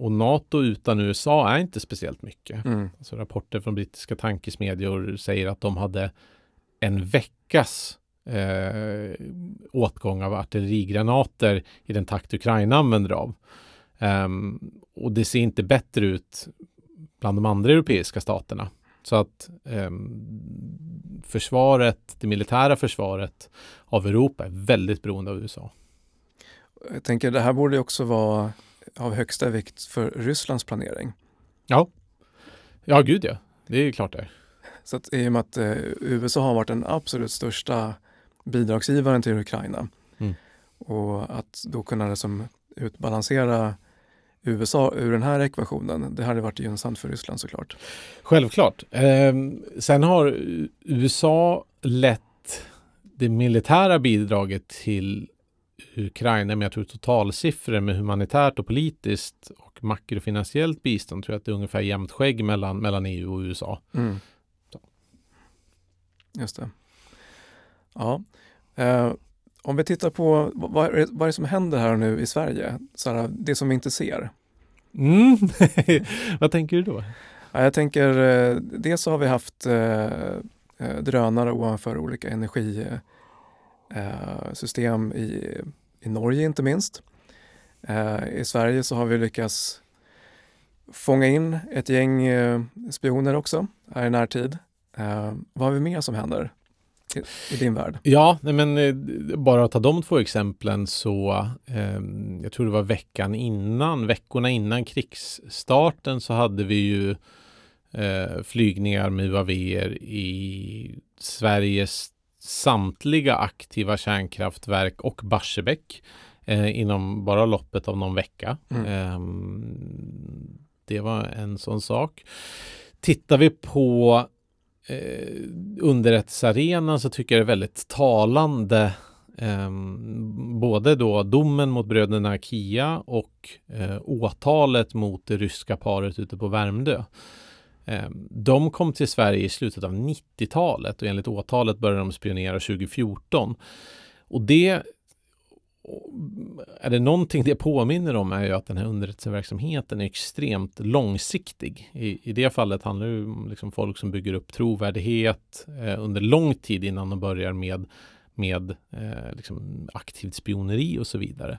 Och NATO utan USA är inte speciellt mycket. Mm. Alltså rapporter från brittiska tankesmedjor säger att de hade en veckas eh, åtgång av artillerigranater i den takt Ukraina använder av. Um, och det ser inte bättre ut bland de andra europeiska staterna. Så att um, försvaret, det militära försvaret av Europa är väldigt beroende av USA. Jag tänker det här borde också vara av högsta vikt för Rysslands planering. Ja, ja gud ja, det är klart det. Så att i och med att eh, USA har varit den absolut största bidragsgivaren till Ukraina mm. och att då kunna liksom utbalansera USA ur den här ekvationen, det hade varit gynnsamt för Ryssland såklart. Självklart. Eh, sen har USA lett det militära bidraget till Ukraina, men jag tror totalsiffror med humanitärt och politiskt och makrofinansiellt bistånd tror jag att det är ungefär jämnt skägg mellan, mellan EU och USA. Mm. Just det. Ja. Eh, om vi tittar på vad, är det, vad är det som händer här nu i Sverige? Så här, det som vi inte ser. Mm. vad tänker du då? Ja, jag tänker, eh, dels så har vi haft eh, eh drönare ovanför olika energisystem Eh, system i i Norge inte minst. Eh, I Sverige så har vi lyckats fånga in ett gäng eh, spioner också här i närtid. Vad har vi mer som händer i, din värld? Ja, men bara att ta de två exemplen så ehm, jag tror det var veckan innan, veckorna innan krigsstarten så hade vi ju flygningar med UAV i Sveriges samtliga aktiva kärnkraftverk och Barsebäck eh, inom bara loppet av någon vecka. Mm. Eh, det var en sån sak. tittar vi på eh, underrättelsearenan så tycker jag det är väldigt talande eh, både då domen mot bröderna Kia och eh, åtalet mot det ryska paret ute på Värmdö. Ehm, de kom till Sverige i slutet av 90-talet och enligt åtalet började de spionera 2014. Och det är det någonting det påminner om är ju att den här underrättelseverksamheten är extremt långsiktig. I, i det fallet handlar det om liksom folk som bygger upp trovärdighet eh, under lång tid innan de börjar med, med eh, liksom aktivt spioneri och så vidare.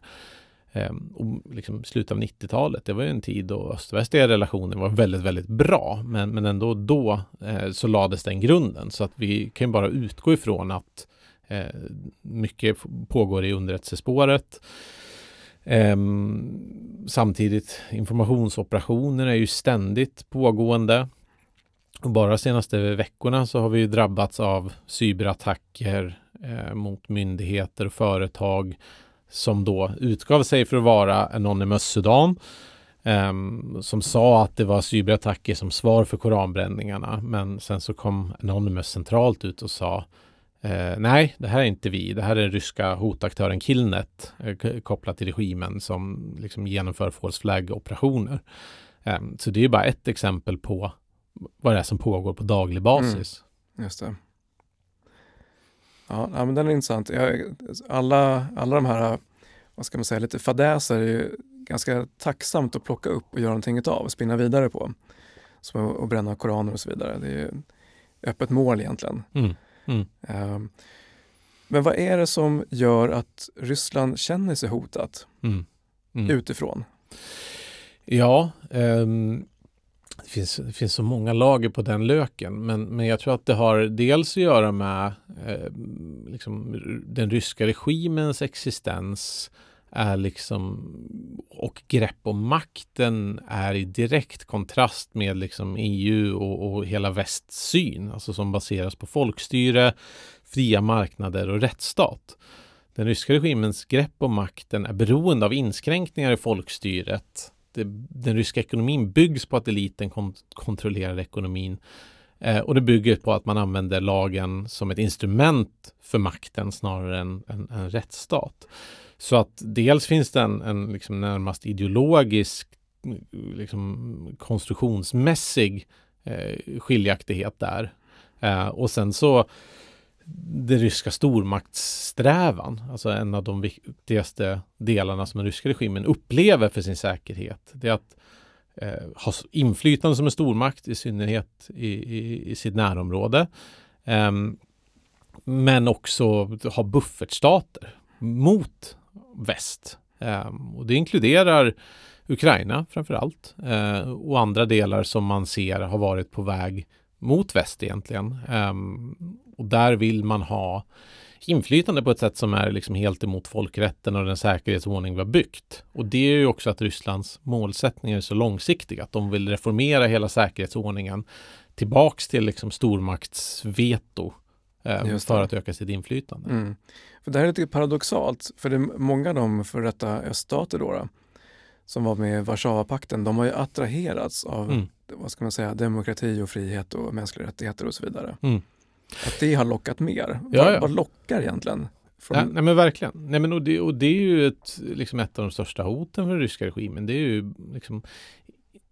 Ehm, och liksom slutet av 90-talet, det var ju en tid då öst-västliga relationer var väldigt, väldigt bra. Men, men ändå då eh, så lades den grunden. Så att vi kan ju bara utgå ifrån att Eh, mycket pågår i underrättelsespåret. Eh, samtidigt informationsoperationer är ju ständigt pågående. Och bara de senaste veckorna så har vi drabbats av cyberattacker eh, mot myndigheter och företag som då utgav sig för att vara Anonymous Sudan. Um, som sa att det var cyberattacker som svar för koranbränningarna. Men sen så kom Anonymous centralt ut och sa Eh, nej, det här är inte vi. Det här är den ryska hotaktören Killnet eh, kopplat till regimen som liksom genomför false flag-operationer. Eh, så det är bara ett exempel på vad det är som pågår på daglig basis. Mm, just det. Ja, men den är intressant. Jag, alla, alla de här, vad ska man säga, lite fadäser är ju ganska tacksamt att plocka upp och göra någonting av, spinna vidare på. Som att bränna koraner och så vidare. Det är ju öppet mål egentligen. Mm. Mm. Um, men vad är det som gör att Ryssland känner sig hotat mm. Mm. utifrån? Ja, um, det, finns, det finns så många lager på den löken, men, men jag tror att det har dels att göra med eh, liksom, den ryska regimens existens är liksom och grepp om makten är i direkt kontrast med liksom EU och, och hela västs syn, alltså som baseras på folkstyre, fria marknader och rättsstat. Den ryska regimens grepp om makten är beroende av inskränkningar i folkstyret. Det, den ryska ekonomin byggs på att eliten kont kontrollerar ekonomin eh, och det bygger på att man använder lagen som ett instrument för makten snarare än en rättsstat. Så att dels finns det en, en liksom närmast ideologisk liksom konstruktionsmässig eh, skiljaktighet där. Eh, och sen så det ryska stormaktssträvan, alltså en av de viktigaste delarna som den ryska regimen upplever för sin säkerhet, det är att eh, ha inflytande som en stormakt, i synnerhet i, i, i sitt närområde. Eh, men också ha buffertstater mot väst. Eh, och det inkluderar Ukraina framför allt eh, och andra delar som man ser har varit på väg mot väst egentligen. Ehm, och där vill man ha inflytande på ett sätt som är liksom helt emot folkrätten och den säkerhetsordning vi har byggt. Och det är ju också att Rysslands målsättningar är så långsiktiga, att de vill reformera hela säkerhetsordningen tillbaks till liksom stormaktsveto eh, för att öka sitt inflytande. Mm. För det här är lite paradoxalt, för det är många av de för detta öststater då, då som var med i Warszawapakten, de har ju attraherats av mm. Vad ska man säga, demokrati och frihet och mänskliga rättigheter och så vidare. Mm. Att det har lockat mer. Ja, vad, ja. vad lockar egentligen? Från... Ja, nej men verkligen. Nej, men och, det, och det är ju ett, liksom ett av de största hoten för den ryska regimen. Det är ju liksom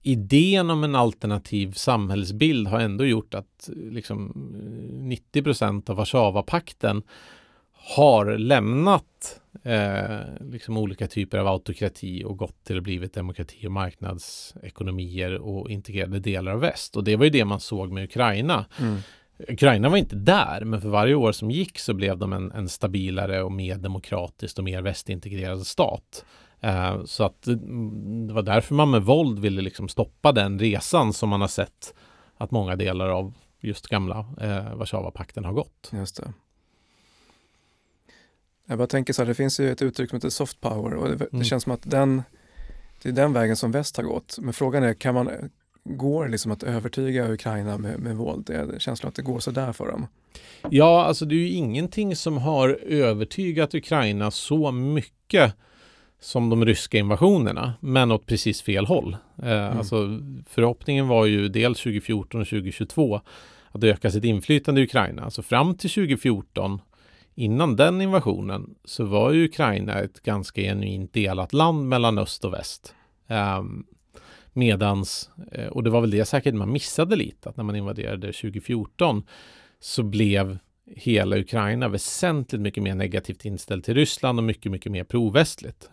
idén om en alternativ samhällsbild har ändå gjort att liksom 90 procent av Warszawapakten har lämnat eh, liksom olika typer av autokrati och gått till att blivit demokrati och marknadsekonomier och integrerade delar av väst. Och det var ju det man såg med Ukraina. Mm. Ukraina var inte där, men för varje år som gick så blev de en, en stabilare och mer demokratisk och mer västintegrerad stat. Eh, så att mm, det var därför man med våld ville liksom stoppa den resan som man har sett att många delar av just gamla eh, Warszawapakten har gått. Just det. Jag bara tänker så här, det finns ju ett uttryck som heter soft power och det, det mm. känns som att den, det är den vägen som väst har gått. Men frågan är, kan man, går liksom att övertyga Ukraina med, med våld? Det är känslan att det går så där för dem. Ja, alltså det är ju ingenting som har övertygat Ukraina så mycket som de ryska invasionerna, men åt precis fel håll. Eh, Mm. Alltså, förhoppningen var ju dels 2014 och 2022 att öka sitt inflytande i Ukraina. Alltså fram till 2014, innan den invasionen, så var ju Ukraina ett ganska genuint delat land mellan öst och väst. Um, medans, eh, och det var väl det säkert man missade lite, att när man invaderade 2014 så blev hela Ukraina väsentligt mycket mer negativt inställd till Ryssland och mycket, mycket mer provästligt.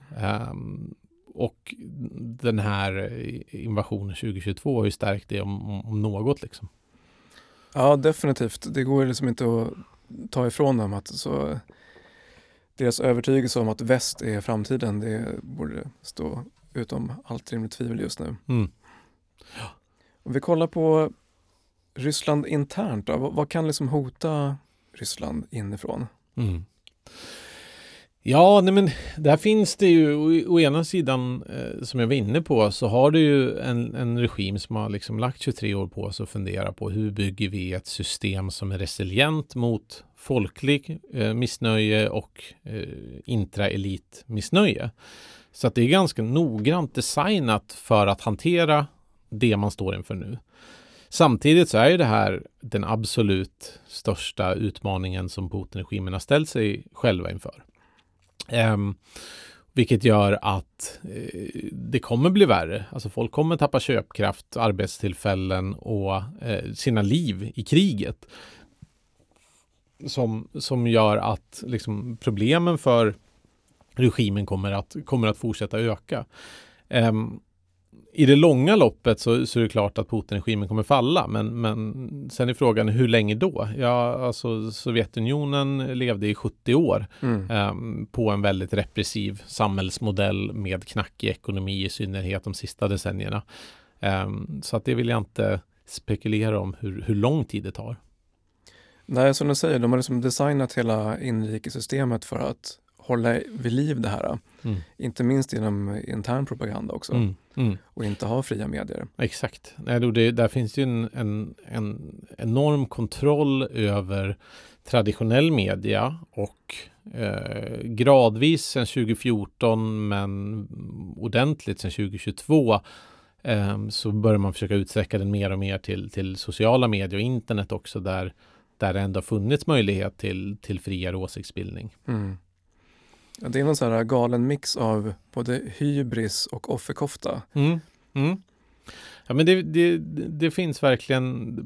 Um, och den här eh, invasionen 2022 har ju stärkt det om, om, något liksom. Ja, definitivt. Det går ju liksom inte att ta ifrån dem att så deras övertygelse om att väst är framtiden, det borde stå utom allt rimligt tvivel just nu. Mm. Om vi kollar på Ryssland internt då, vad, vad kan liksom hota Ryssland inifrån? Mm. Ja, nej men där finns det ju å, å ena sidan eh, som jag var inne på så har du ju en, en regim som har liksom lagt 23 år på sig att fundera på hur bygger vi ett system som är resilient mot folklig eh, missnöje och eh, intraelitmissnöje. Så att det är ganska noggrant designat för att hantera det man står inför nu. Samtidigt så är ju det här den absolut största utmaningen som Putin-regimen har ställt sig själva inför. Um, vilket gör att eh, det kommer bli värre. Alltså folk kommer tappa köpkraft, arbetstillfällen och eh, sina liv i kriget. Som, som gör att liksom, problemen för regimen kommer att, kommer att fortsätta öka. Um, i det långa loppet så, så är det klart att Putin-regimen kommer falla, men, men sen är frågan hur länge då? Ja, alltså Sovjetunionen levde i 70 år Mm. um, på en väldigt repressiv samhällsmodell med knackig ekonomi i synnerhet de sista decennierna. Um, så att det vill jag inte spekulera om hur, hur lång tid det tar. Nej, som du säger, de har liksom designat hela inrikessystemet för att hålla vid liv det här. Mm. Inte minst genom intern propaganda också Mm, mm. och inte ha fria medier. Exakt. Nej, då det, där finns ju en, en, en enorm kontroll över traditionell media och eh, gradvis sedan 2014 men ordentligt sedan 2022 eh, så börjar man försöka utsträcka den mer och mer till, till sociala medier och internet också där, där det ändå funnits möjlighet till, till friare åsiktsbildning. Mm. Ja, det är någon sån här galen mix av både hybris och offerkofta. Mm. Mm. Ja, men det, det, det finns verkligen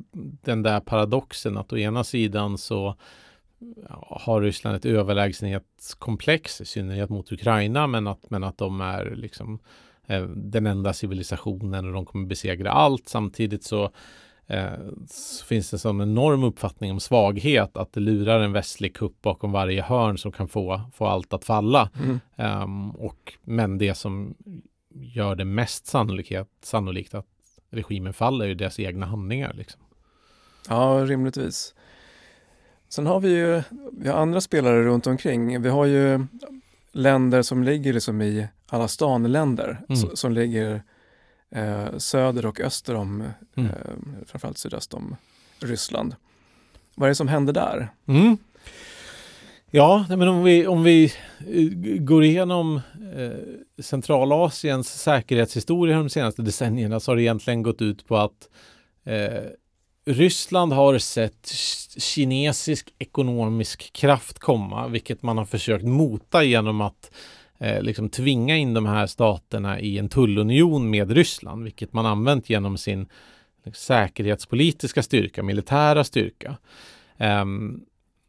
den där paradoxen att å ena sidan så har Ryssland ett överlägsenhetskomplex, i synnerhet mot Ukraina, men att, men att de är liksom eh, den enda civilisationen och de kommer besegra allt. Samtidigt så, eh, så finns det en sån enorm uppfattning om svaghet, att det lurar en västlig kupp bakom varje hörn som kan få, få allt att falla. Mm. Um, och, men det som gör det mest sannolikt att regimen faller är ju deras egna handlingar. Liksom. Ja, rimligtvis. Sen har vi ju vi har andra spelare runt omkring. Vi har ju länder som ligger liksom i alla stanländer Mm. som ligger eh, söder och öster om, Mm. eh, framförallt sydöst om Ryssland. Vad är det som händer där? Mm. Ja, men om vi, om vi eh, går igenom eh, Centralasiens säkerhetshistoria de senaste decennierna så har det egentligen gått ut på att eh, Ryssland har sett kinesisk ekonomisk kraft komma, vilket man har försökt mota genom att eh, liksom tvinga in de här staterna i en tullunion med Ryssland, vilket man använt genom sin liksom, säkerhetspolitiska styrka, militära styrka. Eh,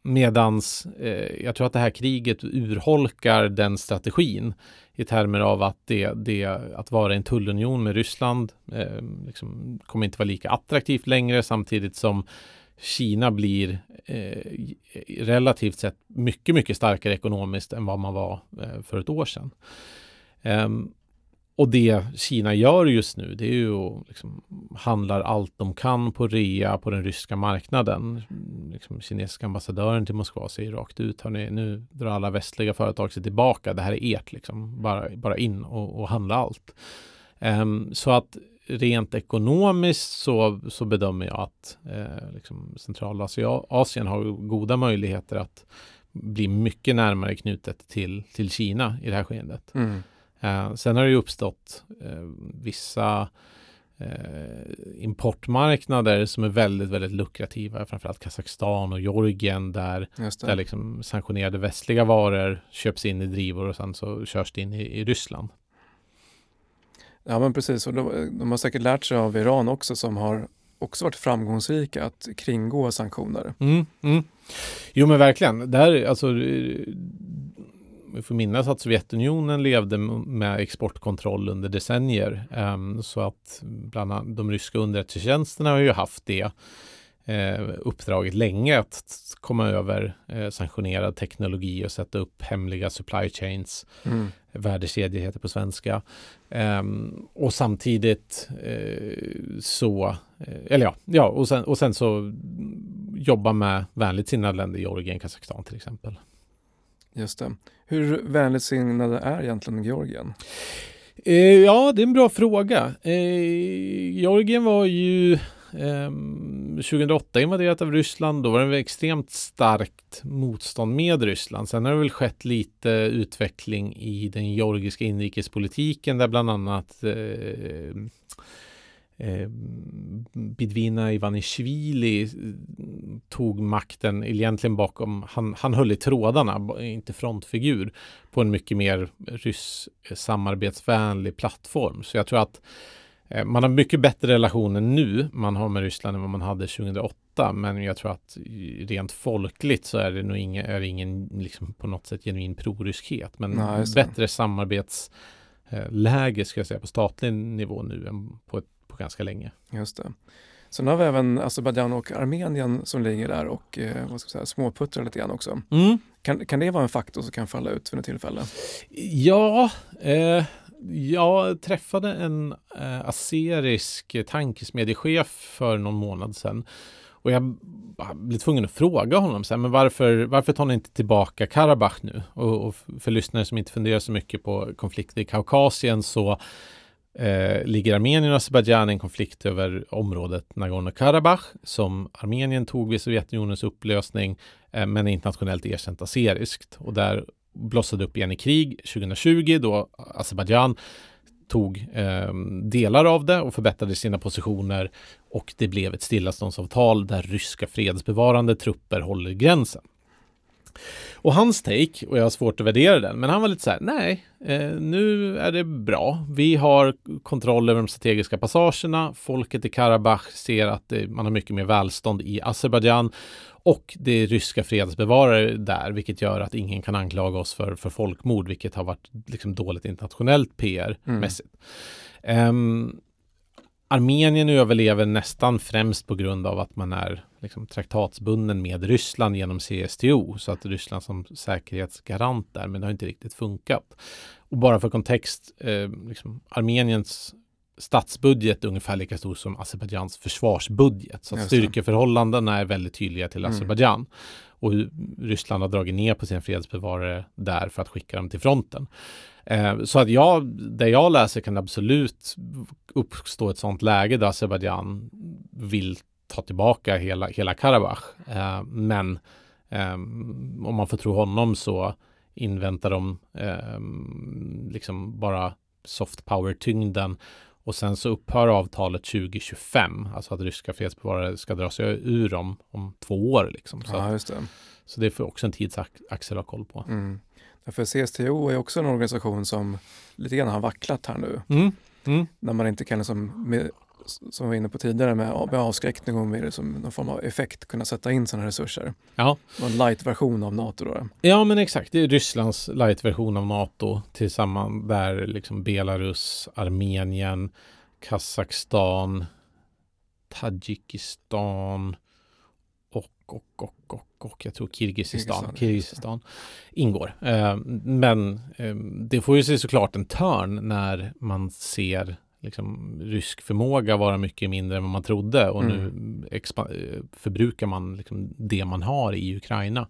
medans eh, jag tror att det här kriget urholkar den strategin i termer av att det, det att vara i en tullunion med Ryssland eh, liksom, kommer inte vara lika attraktivt längre samtidigt som Kina blir eh, relativt sett mycket, mycket starkare ekonomiskt än vad man var eh, för ett år sedan. Um, och det Kina gör just nu det är ju att liksom, handlar allt de kan på rea på den ryska marknaden. Liksom, kinesiska ambassadören till Moskva säger rakt ut, hörni, nu drar alla västliga företag sig tillbaka, det här är ert, liksom. bara, bara in och, och handla allt. Um, så att rent ekonomiskt så, så bedömer jag att eh, liksom Centralasien har goda möjligheter att bli mycket närmare knutet till, till Kina i det här skeendet. Mm. Eh, sen har det ju uppstått eh, vissa eh, importmarknader som är väldigt, väldigt lukrativa, framförallt Kazakstan och Georgien där, där liksom sanktionerade västliga varor köps in i drivor och sen så körs det in i, i Ryssland. Ja men precis, och de, de, har säkert lärt sig av Iran också som har också varit framgångsrika att kringgå sanktioner. Mm, mm. Jo men verkligen. Där, alltså, vi får minnas att Sovjetunionen levde med exportkontroll under decennier. Um, så att bland annat de ryska underrättelsetjänsterna har ju haft det eh, uppdraget länge att komma över eh, sanktionerad teknologi och sätta upp hemliga supply chains. Mm. Värdekedjor heter på svenska. Um, och samtidigt eh, så, eh, eller ja, ja och, sen, och sen så jobba med vänligt sinnade länder, Georgien, Kazakstan till exempel. Just det. Hur vänligt sinnade är egentligen Georgien? Eh, ja, det är en bra fråga. Eh, Georgien var ju Ehm, 2008 invaderat av Ryssland. Då var det extremt starkt motstånd med Ryssland. Sen har det väl skett lite utveckling i den georgiska inrikespolitiken där bland annat eh, eh, Bidvina Ivanishvili tog makten egentligen bakom, han, han höll i trådarna, inte frontfigur, på en mycket mer ryss samarbetsvänlig plattform. Så jag tror att man har mycket bättre relationer nu man har med Ryssland än vad man hade 2008. Men jag tror att rent folkligt så är det nog ingen, är det ingen liksom på något sätt genuin proryskhet. Men Nej, bättre samarbetsläge ska jag säga på statlig nivå nu än på, på ganska länge. Just det. Sen har vi även Azerbajdzjan och Armenien som ligger där och eh, vad ska jag säga, småputtrar lite grann också. Mm. Kan, kan det vara en faktor som kan falla ut vid något tillfälle? Ja, eh, jag träffade en eh, aserisk tankesmedjechef för någon månad sedan. Och jag blev tvungen att fråga honom, så här, men varför, varför tar ni inte tillbaka Karabach nu? Och, och för lyssnare som inte funderar så mycket på konflikter i Kaukasien så eh, ligger Armenien och Azerbajdzjan i en konflikt över området Nagorno-Karabach som Armenien tog vid Sovjetunionens upplösning eh, men är internationellt erkänt aseriskt. Och där blossade upp igen i krig 2020 då Azerbajdzjan tog eh, delar av det och förbättrade sina positioner och det blev ett stillaståndsavtal där ryska fredsbevarande trupper håller gränsen. Och hans take, och jag har svårt att värdera den, men han var lite så här, nej, eh, nu är det bra. Vi har kontroll över de strategiska passagerna. Folket i Karabach ser att det, man har mycket mer välstånd i Azerbajdzjan och det är ryska fredsbevarare där, vilket gör att ingen kan anklaga oss för, för folkmord, vilket har varit liksom dåligt internationellt PR-mässigt. Mm. Um, Armenien överlever nästan främst på grund av att man är liksom, traktatsbunden med Ryssland genom CSTO, så att Ryssland som säkerhetsgarant där, men det har inte riktigt funkat. Och bara för kontext, eh, liksom, Armeniens statsbudget är ungefär lika stor som Azerbajdzjans försvarsbudget. Så styrkeförhållandena är väldigt tydliga till mm. Azerbajdzjan. Och Ryssland har dragit ner på sina fredsbevarare där för att skicka dem till fronten. Eh, så att jag, det jag läser kan absolut uppstå ett sådant läge där Azerbajdzjan vill ta tillbaka hela, hela Karabach. Eh, men eh, om man får tro honom så inväntar de eh, liksom bara soft power-tyngden och sen så upphör avtalet 2025, alltså att ryska fredsbevarare ska dra sig ur dem om två år. Liksom. Så, ja, det. så det får också en tidsaxel att ha koll på. Mm. För CSTO är också en organisation som lite grann har vacklat här nu. Mm. Mm. När man inte kan, liksom, med, som vi var inne på tidigare, med, med avskräckning och med liksom, någon form av effekt kunna sätta in sådana resurser. Ja. En light-version av NATO då. Ja men exakt, det är Rysslands light-version av NATO tillsammans där liksom Belarus, Armenien, Kazakstan, Tadzjikistan, och, och, och, och jag tror Kirgizistan, Kirgizistan ingår. Eh, men eh, det får ju sig såklart en törn när man ser liksom, rysk förmåga vara mycket mindre än vad man trodde och mm. nu eh, förbrukar man liksom det man har i Ukraina.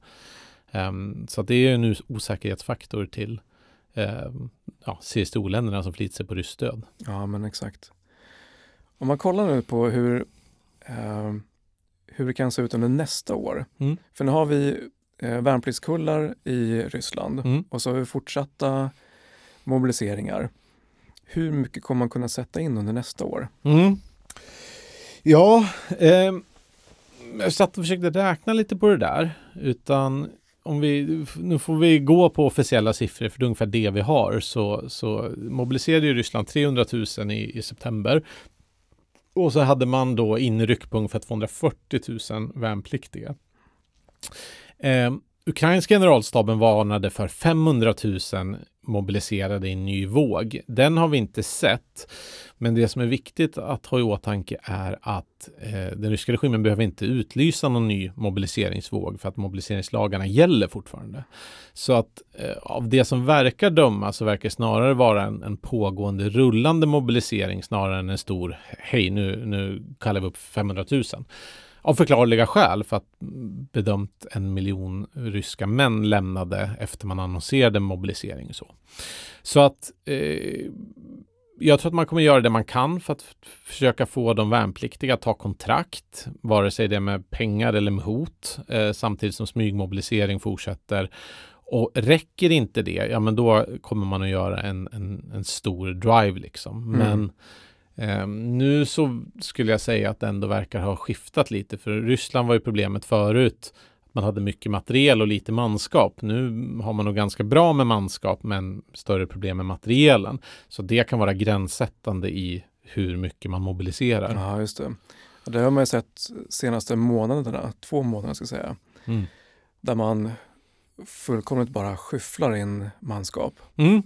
Um, så det är en osäkerhetsfaktor till um, ja, CSTO-länderna som förlitar sig på ryskt stöd. Ja, men exakt. Om man kollar nu på hur um hur det kan se ut under nästa år. Mm. För nu har vi eh, värnpliktskullar i Ryssland mm. och så har vi fortsatta mobiliseringar. Hur mycket kommer man kunna sätta in under nästa år? Mm. Ja, eh, jag satt och försökte räkna lite på det där. Utan om vi, nu får vi gå på officiella siffror för det är ungefär det vi har. Så, så mobiliserade ju Ryssland 300 000 i, i september. Och så hade man då inryck på ungefär 240 000 värnpliktiga. Eh, Ukrainska generalstaben varnade för 500 000 mobiliserade i en ny våg. Den har vi inte sett. Men det som är viktigt att ha i åtanke är att eh, den ryska regimen behöver inte utlysa någon ny mobiliseringsvåg för att mobiliseringslagarna gäller fortfarande. Så att eh, av det som verkar döma så verkar snarare vara en, en, pågående rullande mobilisering snarare än en stor hej nu, nu kallar vi upp 500 000 av förklarliga skäl för att bedömt en miljon ryska män lämnade efter man annonserade mobilisering. Så, så att eh, jag tror att man kommer göra det man kan för att försöka få de värnpliktiga att ta kontrakt, vare sig det är med pengar eller med hot, eh, samtidigt som smygmobilisering fortsätter. Och räcker inte det, ja men då kommer man att göra en, en, en stor drive liksom. Mm. Um, nu så skulle jag säga att det ändå verkar ha skiftat lite, för Ryssland var ju problemet förut. Man hade mycket materiel och lite manskap. Nu har man nog ganska bra med manskap, men större problem med materielen. Så det kan vara gränssättande i hur mycket man mobiliserar. Ja, just det. Det har man ju sett senaste månaderna, två månader ska jag säga. Mm. Där man fullkomligt bara skyfflar in manskap. Mm.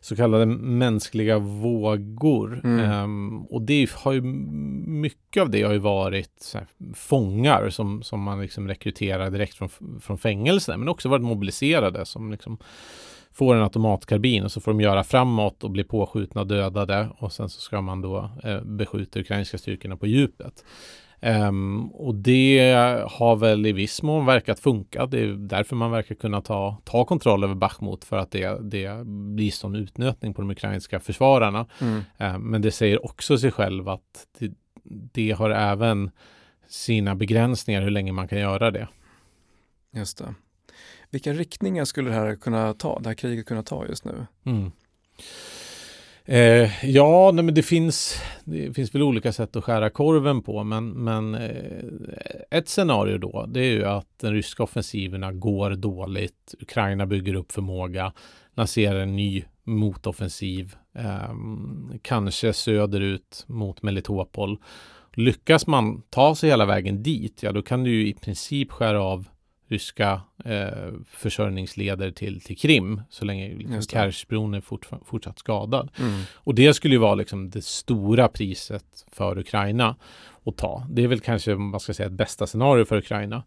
Så kallade mänskliga vågor. Mm. Um, och det har ju mycket av det har ju varit här, fångar som, som man liksom rekryterar direkt från, från fängelse, men också varit mobiliserade som liksom får en automatkarbin och så får de göra framåt och bli påskjutna och dödade och sen så ska man då eh, beskjuta ukrainska styrkorna på djupet. Um, och det har väl i viss mån verkat funka. Det är därför man verkar kunna ta, ta kontroll över Bachmut för att det, det blir sån utnötning på de ukrainska försvararna. Mm. Um, men det säger också sig själv att det, det, har även sina begränsningar hur länge man kan göra det. Just det. Vilka riktningar skulle det här kunna ta, det här kriget kunna ta just nu? Mm. Eh, ja, nej, men det finns, det finns väl olika sätt att skära korven på, men, men eh, ett scenario då, det är ju att den ryska offensiverna går dåligt. Ukraina bygger upp förmåga, lanserar en ny motoffensiv, eh, kanske söderut mot Melitopol. Lyckas man ta sig hela vägen dit, ja då kan du ju i princip skära av ryska eh, försörjningsleder till, till Krim så länge liksom, Kerchbron är fort, fortsatt skadad. Mm. Och det skulle ju vara liksom det stora priset för Ukraina att ta. Det är väl kanske, man ska säga, ett bästa scenario för Ukraina.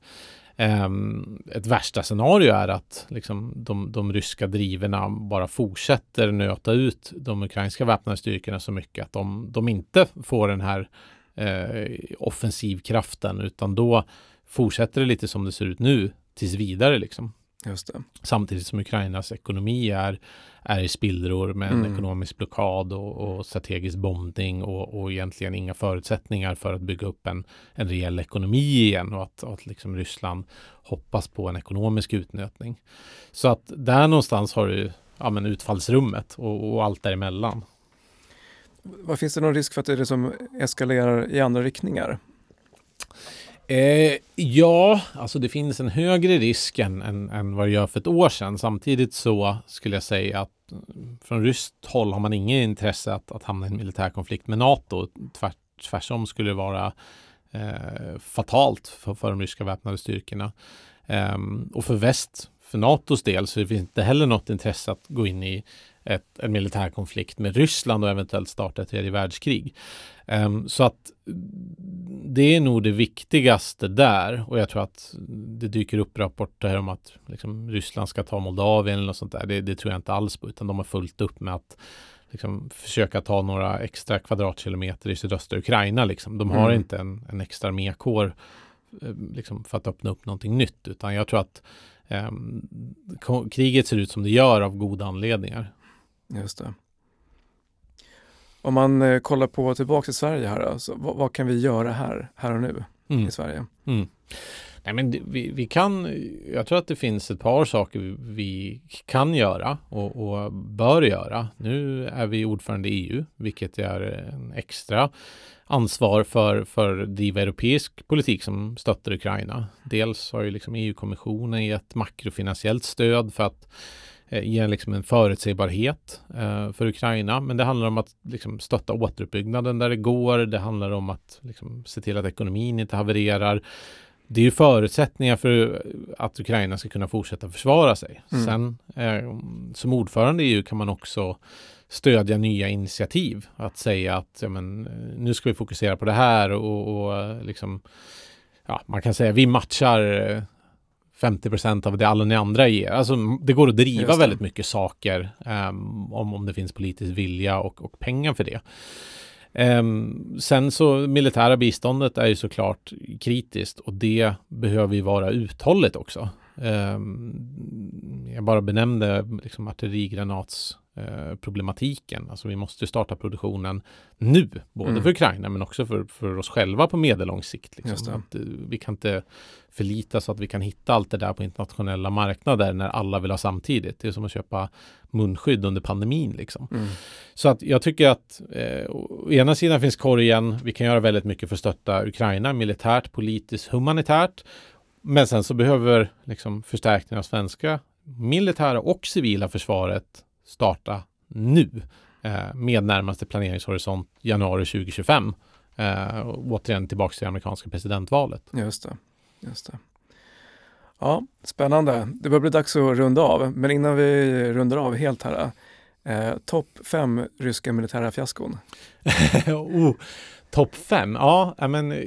Um, ett värsta scenario är att liksom, de, de ryska driverna bara fortsätter nöta ut de ukrainska väpnade styrkorna så mycket att de, de inte får den här eh, offensivkraften utan då fortsätter det lite som det ser ut nu tills vidare liksom. Det. Samtidigt som Ukrainas ekonomi är, är i spillror med en mm. ekonomisk blockad och, och strategisk bombning och, och egentligen inga förutsättningar för att bygga upp en, en reell ekonomi igen och att, att liksom Ryssland hoppas på en ekonomisk utnötning. Så att där någonstans har du ja, men utfallsrummet och, och allt däremellan. Vad finns det någon risk för att det liksom eskalerar i andra riktningar? Eh, ja, alltså det finns en högre risk än, än, än, vad det gör för ett år sedan. Samtidigt så skulle jag säga att från ryskt håll har man inget intresse att, att hamna i en militär konflikt med NATO. Tvärt, tvärtom skulle det vara eh, fatalt för, för de ryska väpnade styrkorna. Eh, och för väst, för NATOs del, så finns det inte heller något intresse att gå in i ett, en militär konflikt med Ryssland och eventuellt starta ett tredje världskrig. Um, så att det är nog det viktigaste där och jag tror att det dyker upp rapporter om att liksom, Ryssland ska ta Moldavien eller något sånt där. Det, det, tror jag inte alls på utan de har fullt upp med att liksom, försöka ta några extra kvadratkilometer i sydöstra Ukraina. Liksom. De har mm. inte en, en extra armékår eh, liksom, för att öppna upp någonting nytt utan jag tror att um, kriget ser ut som det gör av goda anledningar. Just det. Om man eh, kollar på tillbaka i Sverige här, alltså, vad, vad, kan vi göra här, här och nu? mm. i Sverige. Mm. Nej, men vi, vi, kan, jag tror att det finns ett par saker vi, vi kan göra och, och, bör göra. Nu är vi ordförande i EU, vilket är en extra ansvar för, för driva europeisk politik som stöttar Ukraina. Dels har ju liksom EU-kommissionen gett makrofinansiellt stöd för att eh, ge liksom en förutsägbarhet eh, för Ukraina. Men det handlar om att liksom, stötta återuppbyggnaden där det går. Det handlar om att liksom, se till att ekonomin inte havererar det är ju förutsättningar för att Ukraina ska kunna fortsätta försvara sig. Mm. Sen eh, som ordförande i EU kan man också stödja nya initiativ. Att säga att ja, men, nu ska vi fokusera på det här och, och liksom, ja, man kan säga vi matchar 50% av det alla ni andra ger. Alltså, det går att driva väldigt mycket saker um, om, om det finns politisk vilja och, och pengar för det. Um, sen så militära biståndet är ju såklart kritiskt och det behöver ju vara uthålligt också. Um, jag bara benämnde liksom artillerigranatsproblematiken. Uh, problematiken. alltså vi måste starta produktionen nu, både mm. för Ukraina men också för, för oss själva på medellång sikt. Liksom. Att, uh, vi kan inte förlita så att vi kan hitta allt det där på internationella marknader när alla vill ha samtidigt. Det är som att köpa munskydd under pandemin. Liksom. Mm. Så att jag tycker att eh, å ena sidan finns korgen, vi kan göra väldigt mycket för att stötta Ukraina militärt, politiskt, humanitärt. Men sen så behöver liksom, förstärkningen av svenska militära och civila försvaret starta nu eh, med närmaste planeringshorisont januari 2025. Eh, återigen tillbaka till det amerikanska presidentvalet. Just det. Just det. Ja, spännande. Det börjar bli dags att runda av, men innan vi rundar av helt här. Eh, Topp fem ryska militära fiaskon? oh, Topp fem? Ja, men eh,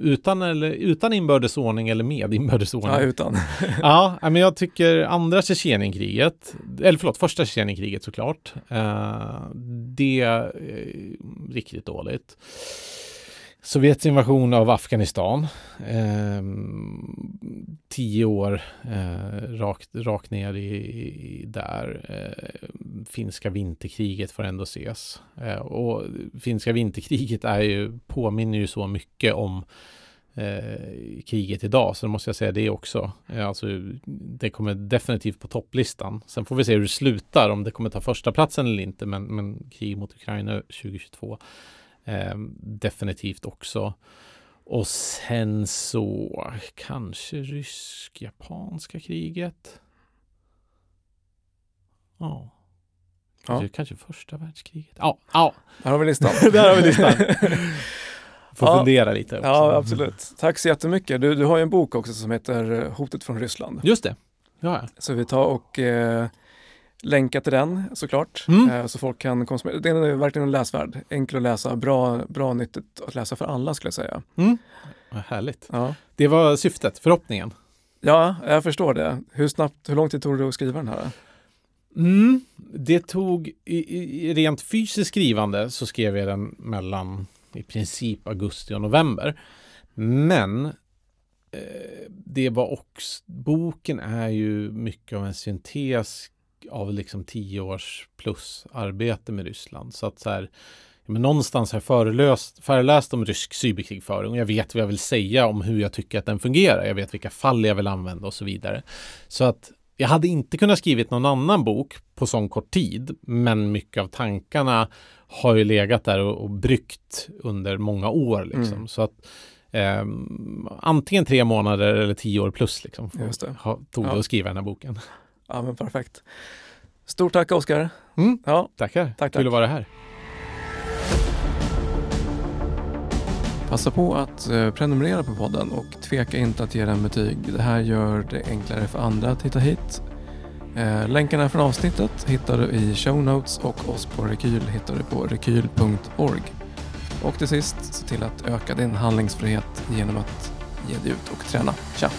utan, eller, utan inbördesordning eller med inbördesordning? Ja, utan. ja, men jag tycker andra Tjetjenienkriget, eller förlåt, första Tjetjenienkriget såklart. Eh, det är riktigt dåligt. Sovjets invasion av Afghanistan. Eh, tio år eh, rakt, rakt ner i, i där. Eh, finska vinterkriget får ändå ses. Eh, och finska vinterkriget är ju, påminner ju så mycket om eh, kriget idag. Så då måste jag säga det också. Eh, alltså, det kommer definitivt på topplistan. Sen får vi se hur det slutar, om det kommer ta första platsen eller inte. Men, men krig mot Ukraina 2022 Eh, definitivt också. Och sen så kanske rysk-japanska kriget. Ja. Kanske, ja. kanske första världskriget. Ja, ja. Där har vi listan. Där har vi listan. Får ja. fundera lite. Också. Ja, absolut. Tack så jättemycket. Du, du har ju en bok också som heter Hotet från Ryssland. Just det. Ja. Så vi tar och eh, länka till den såklart, mm. Eh, så folk kan konsumera. Den är verkligen läsvärd, enkel att läsa, bra, bra nyttigt att läsa för alla skulle jag säga. Mm. Härligt. Ja. Det var syftet, förhoppningen. Ja, jag förstår det. Hur snabbt, hur lång tid tog det att skriva den här? Mm, det tog, i, i rent fysiskt skrivande så skrev jag den mellan i princip augusti och november. Men eh, det var också, boken är ju mycket av en syntes av liksom tio års plus arbete med Ryssland. Så att så här, men någonstans har jag föreläst, föreläst om rysk cyberkrigföring och jag vet vad jag vill säga om hur jag tycker att den fungerar. Jag vet vilka fall jag vill använda och så vidare. Så att jag hade inte kunnat skrivit någon annan bok på sån kort tid, men mycket av tankarna har ju legat där och, och bryggt under många år. Liksom. Mm. Så att eh, antingen tre månader eller tio år plus liksom, det. Ha, tog det ja. att skriva den här boken. Ja, men perfekt. Stort tack Oskar. Mm. Ja. Tackar. Tack, tack. Kul att vara här. Passa på att eh, prenumerera på podden och tveka inte att ge den betyg. Det här gör det enklare för andra att hitta hit. Eh, länkarna från avsnittet hittar du i show notes och oss på Rekyl hittar du på rekyl.org. Och till sist, se till att öka din handlingsfrihet genom att ge dig ut och träna. Tja!